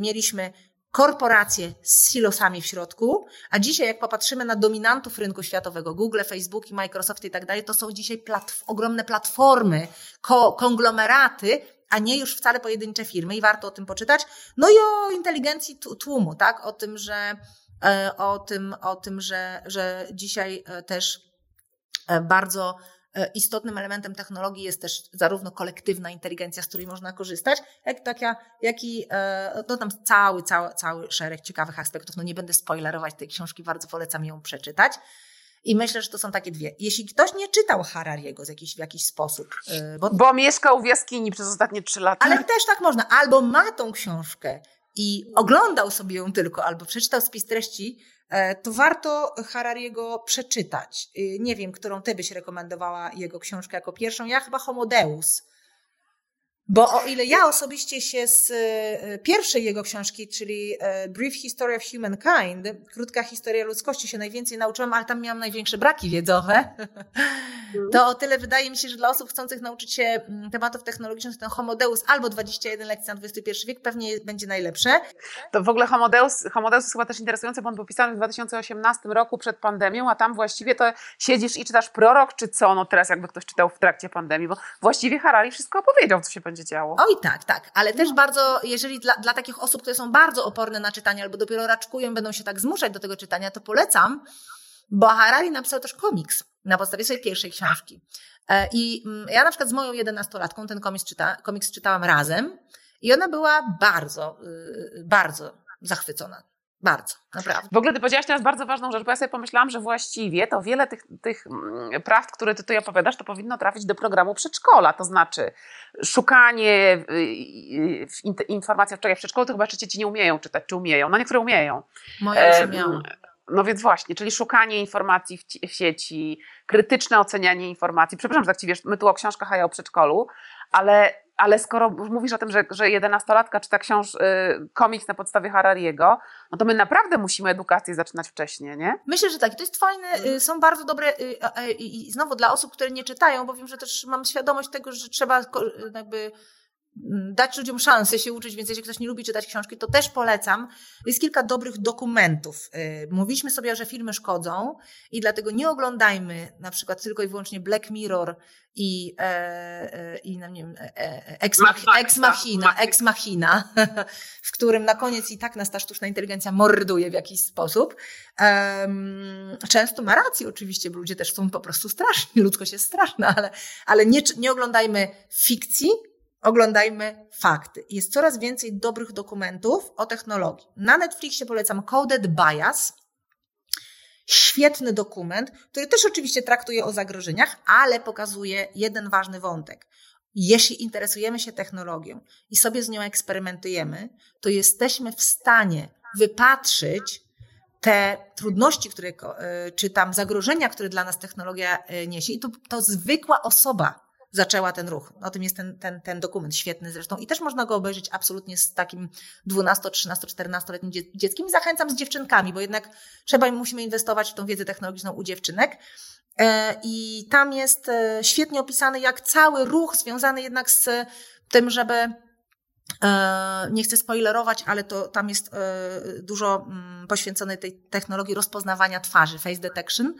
mieliśmy korporacje z silosami w środku, a dzisiaj jak popatrzymy na dominantów rynku światowego, Google, Facebook i Microsoft i tak dalej, to są dzisiaj platf ogromne platformy, ko konglomeraty, a nie już wcale pojedyncze firmy i warto o tym poczytać. No i o inteligencji tłumu, tak? O tym, że, e, o tym, o tym że, że dzisiaj e, też e, bardzo E, istotnym elementem technologii jest też zarówno kolektywna inteligencja, z której można korzystać, jak taka, jak i e, no tam cały, cały, cały szereg ciekawych aspektów. No nie będę spoilerować tej książki, bardzo polecam ją przeczytać. I myślę, że to są takie dwie. Jeśli ktoś nie czytał Harariego z jakiś, w jakiś sposób.
E, bo, bo mieszkał w jaskini przez ostatnie trzy lata.
Ale też tak można. Albo ma tą książkę i oglądał sobie ją tylko, albo przeczytał spis treści, E, to warto Harariego przeczytać. E, nie wiem, którą ty byś rekomendowała jego książkę jako pierwszą. Ja chyba Homodeus bo o ile ja osobiście się z e, pierwszej jego książki, czyli e, Brief History of Humankind, krótka historia ludzkości, się najwięcej nauczyłam, ale tam miałam największe braki wiedzowe, mhm. to o tyle wydaje mi się, że dla osób chcących nauczyć się mm, tematów technologicznych, ten Homodeus albo 21 lekcji na XXI wiek pewnie będzie najlepsze.
To w ogóle Homodeus, Homodeus jest chyba też interesujący, bo on był pisany w 2018 roku przed pandemią, a tam właściwie to siedzisz i czytasz prorok, czy co, no teraz jakby ktoś czytał w trakcie pandemii, bo właściwie Harari wszystko opowiedział, co się będzie będzie działo.
Oj tak, tak, ale też bardzo, jeżeli dla, dla takich osób, które są bardzo oporne na czytanie albo dopiero raczkują, będą się tak zmuszać do tego czytania, to polecam, bo Harari napisał też komiks na podstawie swojej pierwszej książki. E, I mm, ja na przykład z moją jedenastolatką ten komiks, czyta, komiks czytałam razem i ona była bardzo, y, bardzo zachwycona. Bardzo, naprawdę.
W ogóle ty powiedziałaś teraz bardzo ważną rzecz, bo ja sobie pomyślałam, że właściwie to wiele tych, tych mm, prawd, które ty tutaj opowiadasz, to powinno trafić do programu przedszkola. To znaczy szukanie y, y, informacji o w przedszkolu, to chyba jeszcze dzieci nie umieją czytać, czy umieją. No niektóre umieją.
Moje już umieją.
No więc właśnie, czyli szukanie informacji w, w, sieci, krytyczne ocenianie informacji. Przepraszam, że tak ci wiesz, my tu o książkach, a ja o przedszkolu, ale ale skoro mówisz o tym, że, że jedenastolatka czyta książ, y, komiks na podstawie Harariego, no to my naprawdę musimy edukację zaczynać wcześniej, nie?
Myślę, że tak. To jest fajne, y, są bardzo dobre y, i znowu dla osób, które nie czytają, bo wiem, że też mam świadomość tego, że trzeba jakby Mm, dać ludziom szansę się uczyć, więc jeśli ktoś nie lubi czytać książki, to też polecam. Jest kilka dobrych dokumentów. Y, mówiliśmy sobie, że filmy szkodzą i dlatego nie oglądajmy na przykład tylko i wyłącznie Black Mirror i, e, e, i no nie wiem, e, Ex, ex Machina, Ex Machina, w którym na koniec i tak nas ta sztuczna inteligencja morduje w jakiś sposób. Często ma rację oczywiście, bo ludzie też są po prostu straszni, ludzkość jest straszna, ale, ale nie, nie oglądajmy fikcji, oglądajmy fakty. Jest coraz więcej dobrych dokumentów o technologii. Na Netflixie polecam Coded Bias. Świetny dokument, który też oczywiście traktuje o zagrożeniach, ale pokazuje jeden ważny wątek. Jeśli interesujemy się technologią i sobie z nią eksperymentujemy, to jesteśmy w stanie wypatrzyć te trudności, które, e, czy tam zagrożenia, które dla nas technologia e, niesie. I to, to zwykła osoba zaczęła ten ruch. O tym jest ten, ten, ten dokument, świetny zresztą. I też można go obejrzeć absolutnie z takim 12, 13, 14-letnim dzieckiem. I zachęcam z dziewczynkami, bo jednak trzeba musimy inwestować w tą wiedzę technologiczną u dziewczynek. E, I tam jest e, świetnie opisany, jak cały ruch związany jednak z tym, żeby e, nie chcę spoilerować, ale to tam jest dużo mm, poświęcone tej technologii rozpoznawania twarzy, face detection,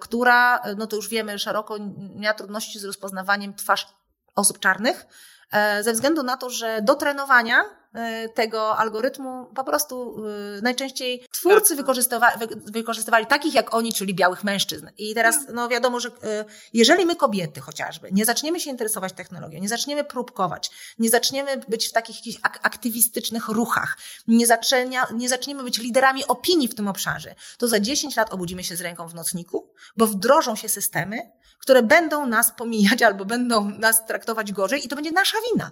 która, no to już wiemy szeroko, miała trudności z rozpoznawaniem twarz osób czarnych, e, ze względu na to, że do trenowania e, tego algorytmu po prostu najczęściej twórcy wykorzystywa, wykorzystywali takich jak oni, czyli białych mężczyzn. I teraz no wiadomo, że jeżeli my kobiety chociażby nie zaczniemy się interesować technologią, nie zaczniemy próbkować, nie zaczniemy być w takich jakichś aktywistycznych ruchach, nie, zaczenia, nie zaczniemy być liderami opinii w tym obszarze, to za 10 lat obudzimy się z ręką w nocniku, bo wdrożą się systemy, które będą nas pomijać albo będą nas traktować gorzej i to będzie nasza wina.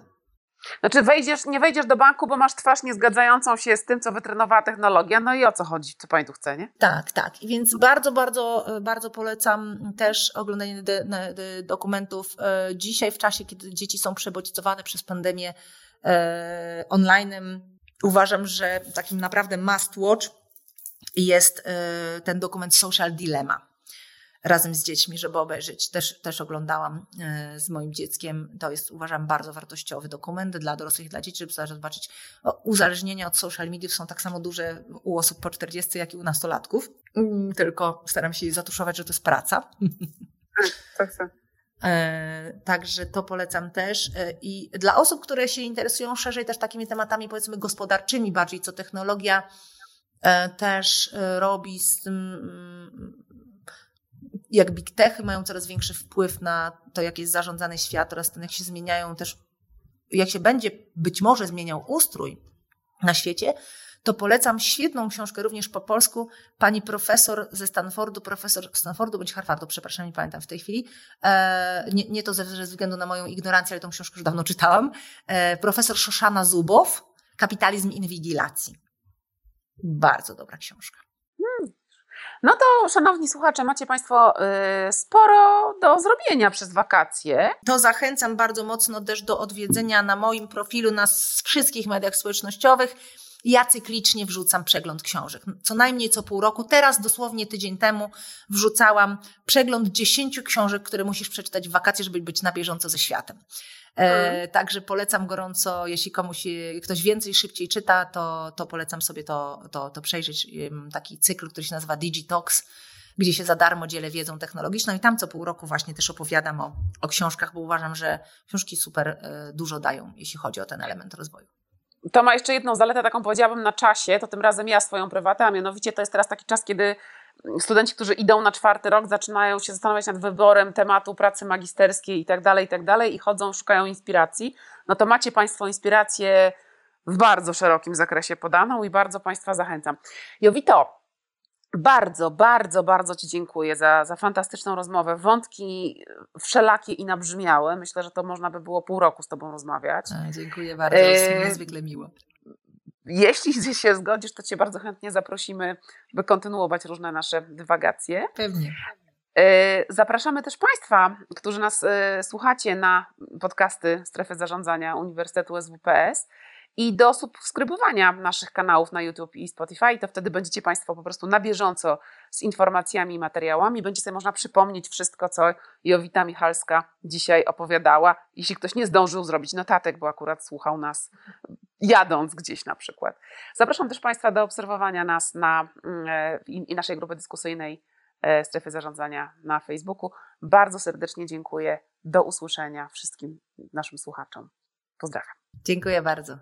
Znaczy wejdziesz, nie wejdziesz do banku, bo masz twarz niezgadzającą się z tym, co wytrenowała technologia. No i o co chodzi? Co pani tu chce, nie?
Tak, tak. Więc bardzo, bardzo, bardzo polecam też oglądanie dokumentów e, dzisiaj w czasie, kiedy dzieci są przebodźcowane przez pandemię e, online. Uważam, że takim naprawdę must watch jest e, ten dokument Social Dilemma razem z dziećmi, żeby obejrzeć. Też, też oglądałam e, z moim dzieckiem. To jest, uważam, bardzo wartościowy dokument dla dorosłych i dla dzieci, żeby zobaczyć. Uzależnienia od social mediów są tak samo duże u osób po 40, jak i u nastolatków. Mm, tylko staram się zatuszować, że to jest praca.
Tak, tak.
E, także to polecam też. E, I dla osób, które się interesują szerzej też takimi tematami, powiedzmy, gospodarczymi bardziej, co technologia też robi z tym mm, jak big techy mają coraz większy wpływ na to, jak jest zarządzany świat oraz ten, jak się zmieniają też, jak się będzie być może zmieniał ustrój na świecie, to polecam świetną książkę również po polsku pani profesor ze Stanfordu, profesor Stanfordu bądź Harvardu, przepraszam, nie pamiętam w tej chwili. E, nie, nie to ze, względu na moją ignorancję, ale tą książkę już dawno czytałam. E, profesor Szoszana Zubow, Kapitalizm inwigilacji. Bardzo dobra książka.
No to, szanowni słuchacze, macie Państwo y, sporo do zrobienia przez wakacje.
To zachęcam bardzo mocno też do odwiedzenia na moim profilu na wszystkich mediach społecznościowych. Ja cyklicznie wrzucam przegląd książek. Co najmniej co pół roku. Teraz, dosłownie tydzień temu, wrzucałam przegląd dziesięciu książek, które musisz przeczytać w wakacje, żeby być na bieżąco ze światem. E, także polecam gorąco, jeśli komuś ktoś więcej, szybciej czyta, to, to polecam sobie to, to, to przejrzeć. Taki cykl, który się nazywa Digitox, gdzie się za darmo dzielę wiedzą technologiczną i tam co pół roku właśnie też opowiadam o, o książkach, bo uważam, że książki super e, dużo dają, jeśli chodzi o ten element rozwoju.
To ma jeszcze jedną zaletę, taką powiedziałabym na czasie, to tym razem ja swoją prywatę, a mianowicie to jest teraz taki czas, kiedy studenci, którzy idą na czwarty rok, zaczynają się zastanawiać nad wyborem tematu pracy magisterskiej i tak dalej, i tak dalej, i chodzą, szukają inspiracji, no to macie Państwo inspirację w bardzo szerokim zakresie podaną i bardzo Państwa zachęcam. Jowito, bardzo, bardzo, bardzo Ci dziękuję za, za fantastyczną rozmowę. Wątki wszelakie i nabrzmiałe. Myślę, że to można by było pół roku z Tobą rozmawiać.
A, dziękuję bardzo, jest e, niezwykle miło.
Jeśli się zgodzisz, to Cię bardzo chętnie zaprosimy, by kontynuować różne nasze dywagacje.
Pewnie.
E, zapraszamy też Państwa, którzy nas e, słuchacie na podcasty Strefy Zarządzania Uniwersytetu SWPS i do subskrybowania naszych kanałów na YouTube i Spotify, to wtedy będziecie Państwo po prostu na bieżąco z informacjami i materiałami. Będzie sobie można przypomnieć wszystko, co Jowita Michalska dzisiaj opowiadała. Jeśli ktoś nie zdążył zrobić notatek, bo akurat słuchał nas jadąc gdzieś na przykład. Zapraszam też Państwa do obserwowania nas na, mm, e, i, i naszej grupy dyskusyjnej e, Strefy Zarządzania na Facebooku. Bardzo serdecznie dziękuję. Do usłyszenia wszystkim naszym słuchaczom. Pozdrawiam.
Dziękuję bardzo.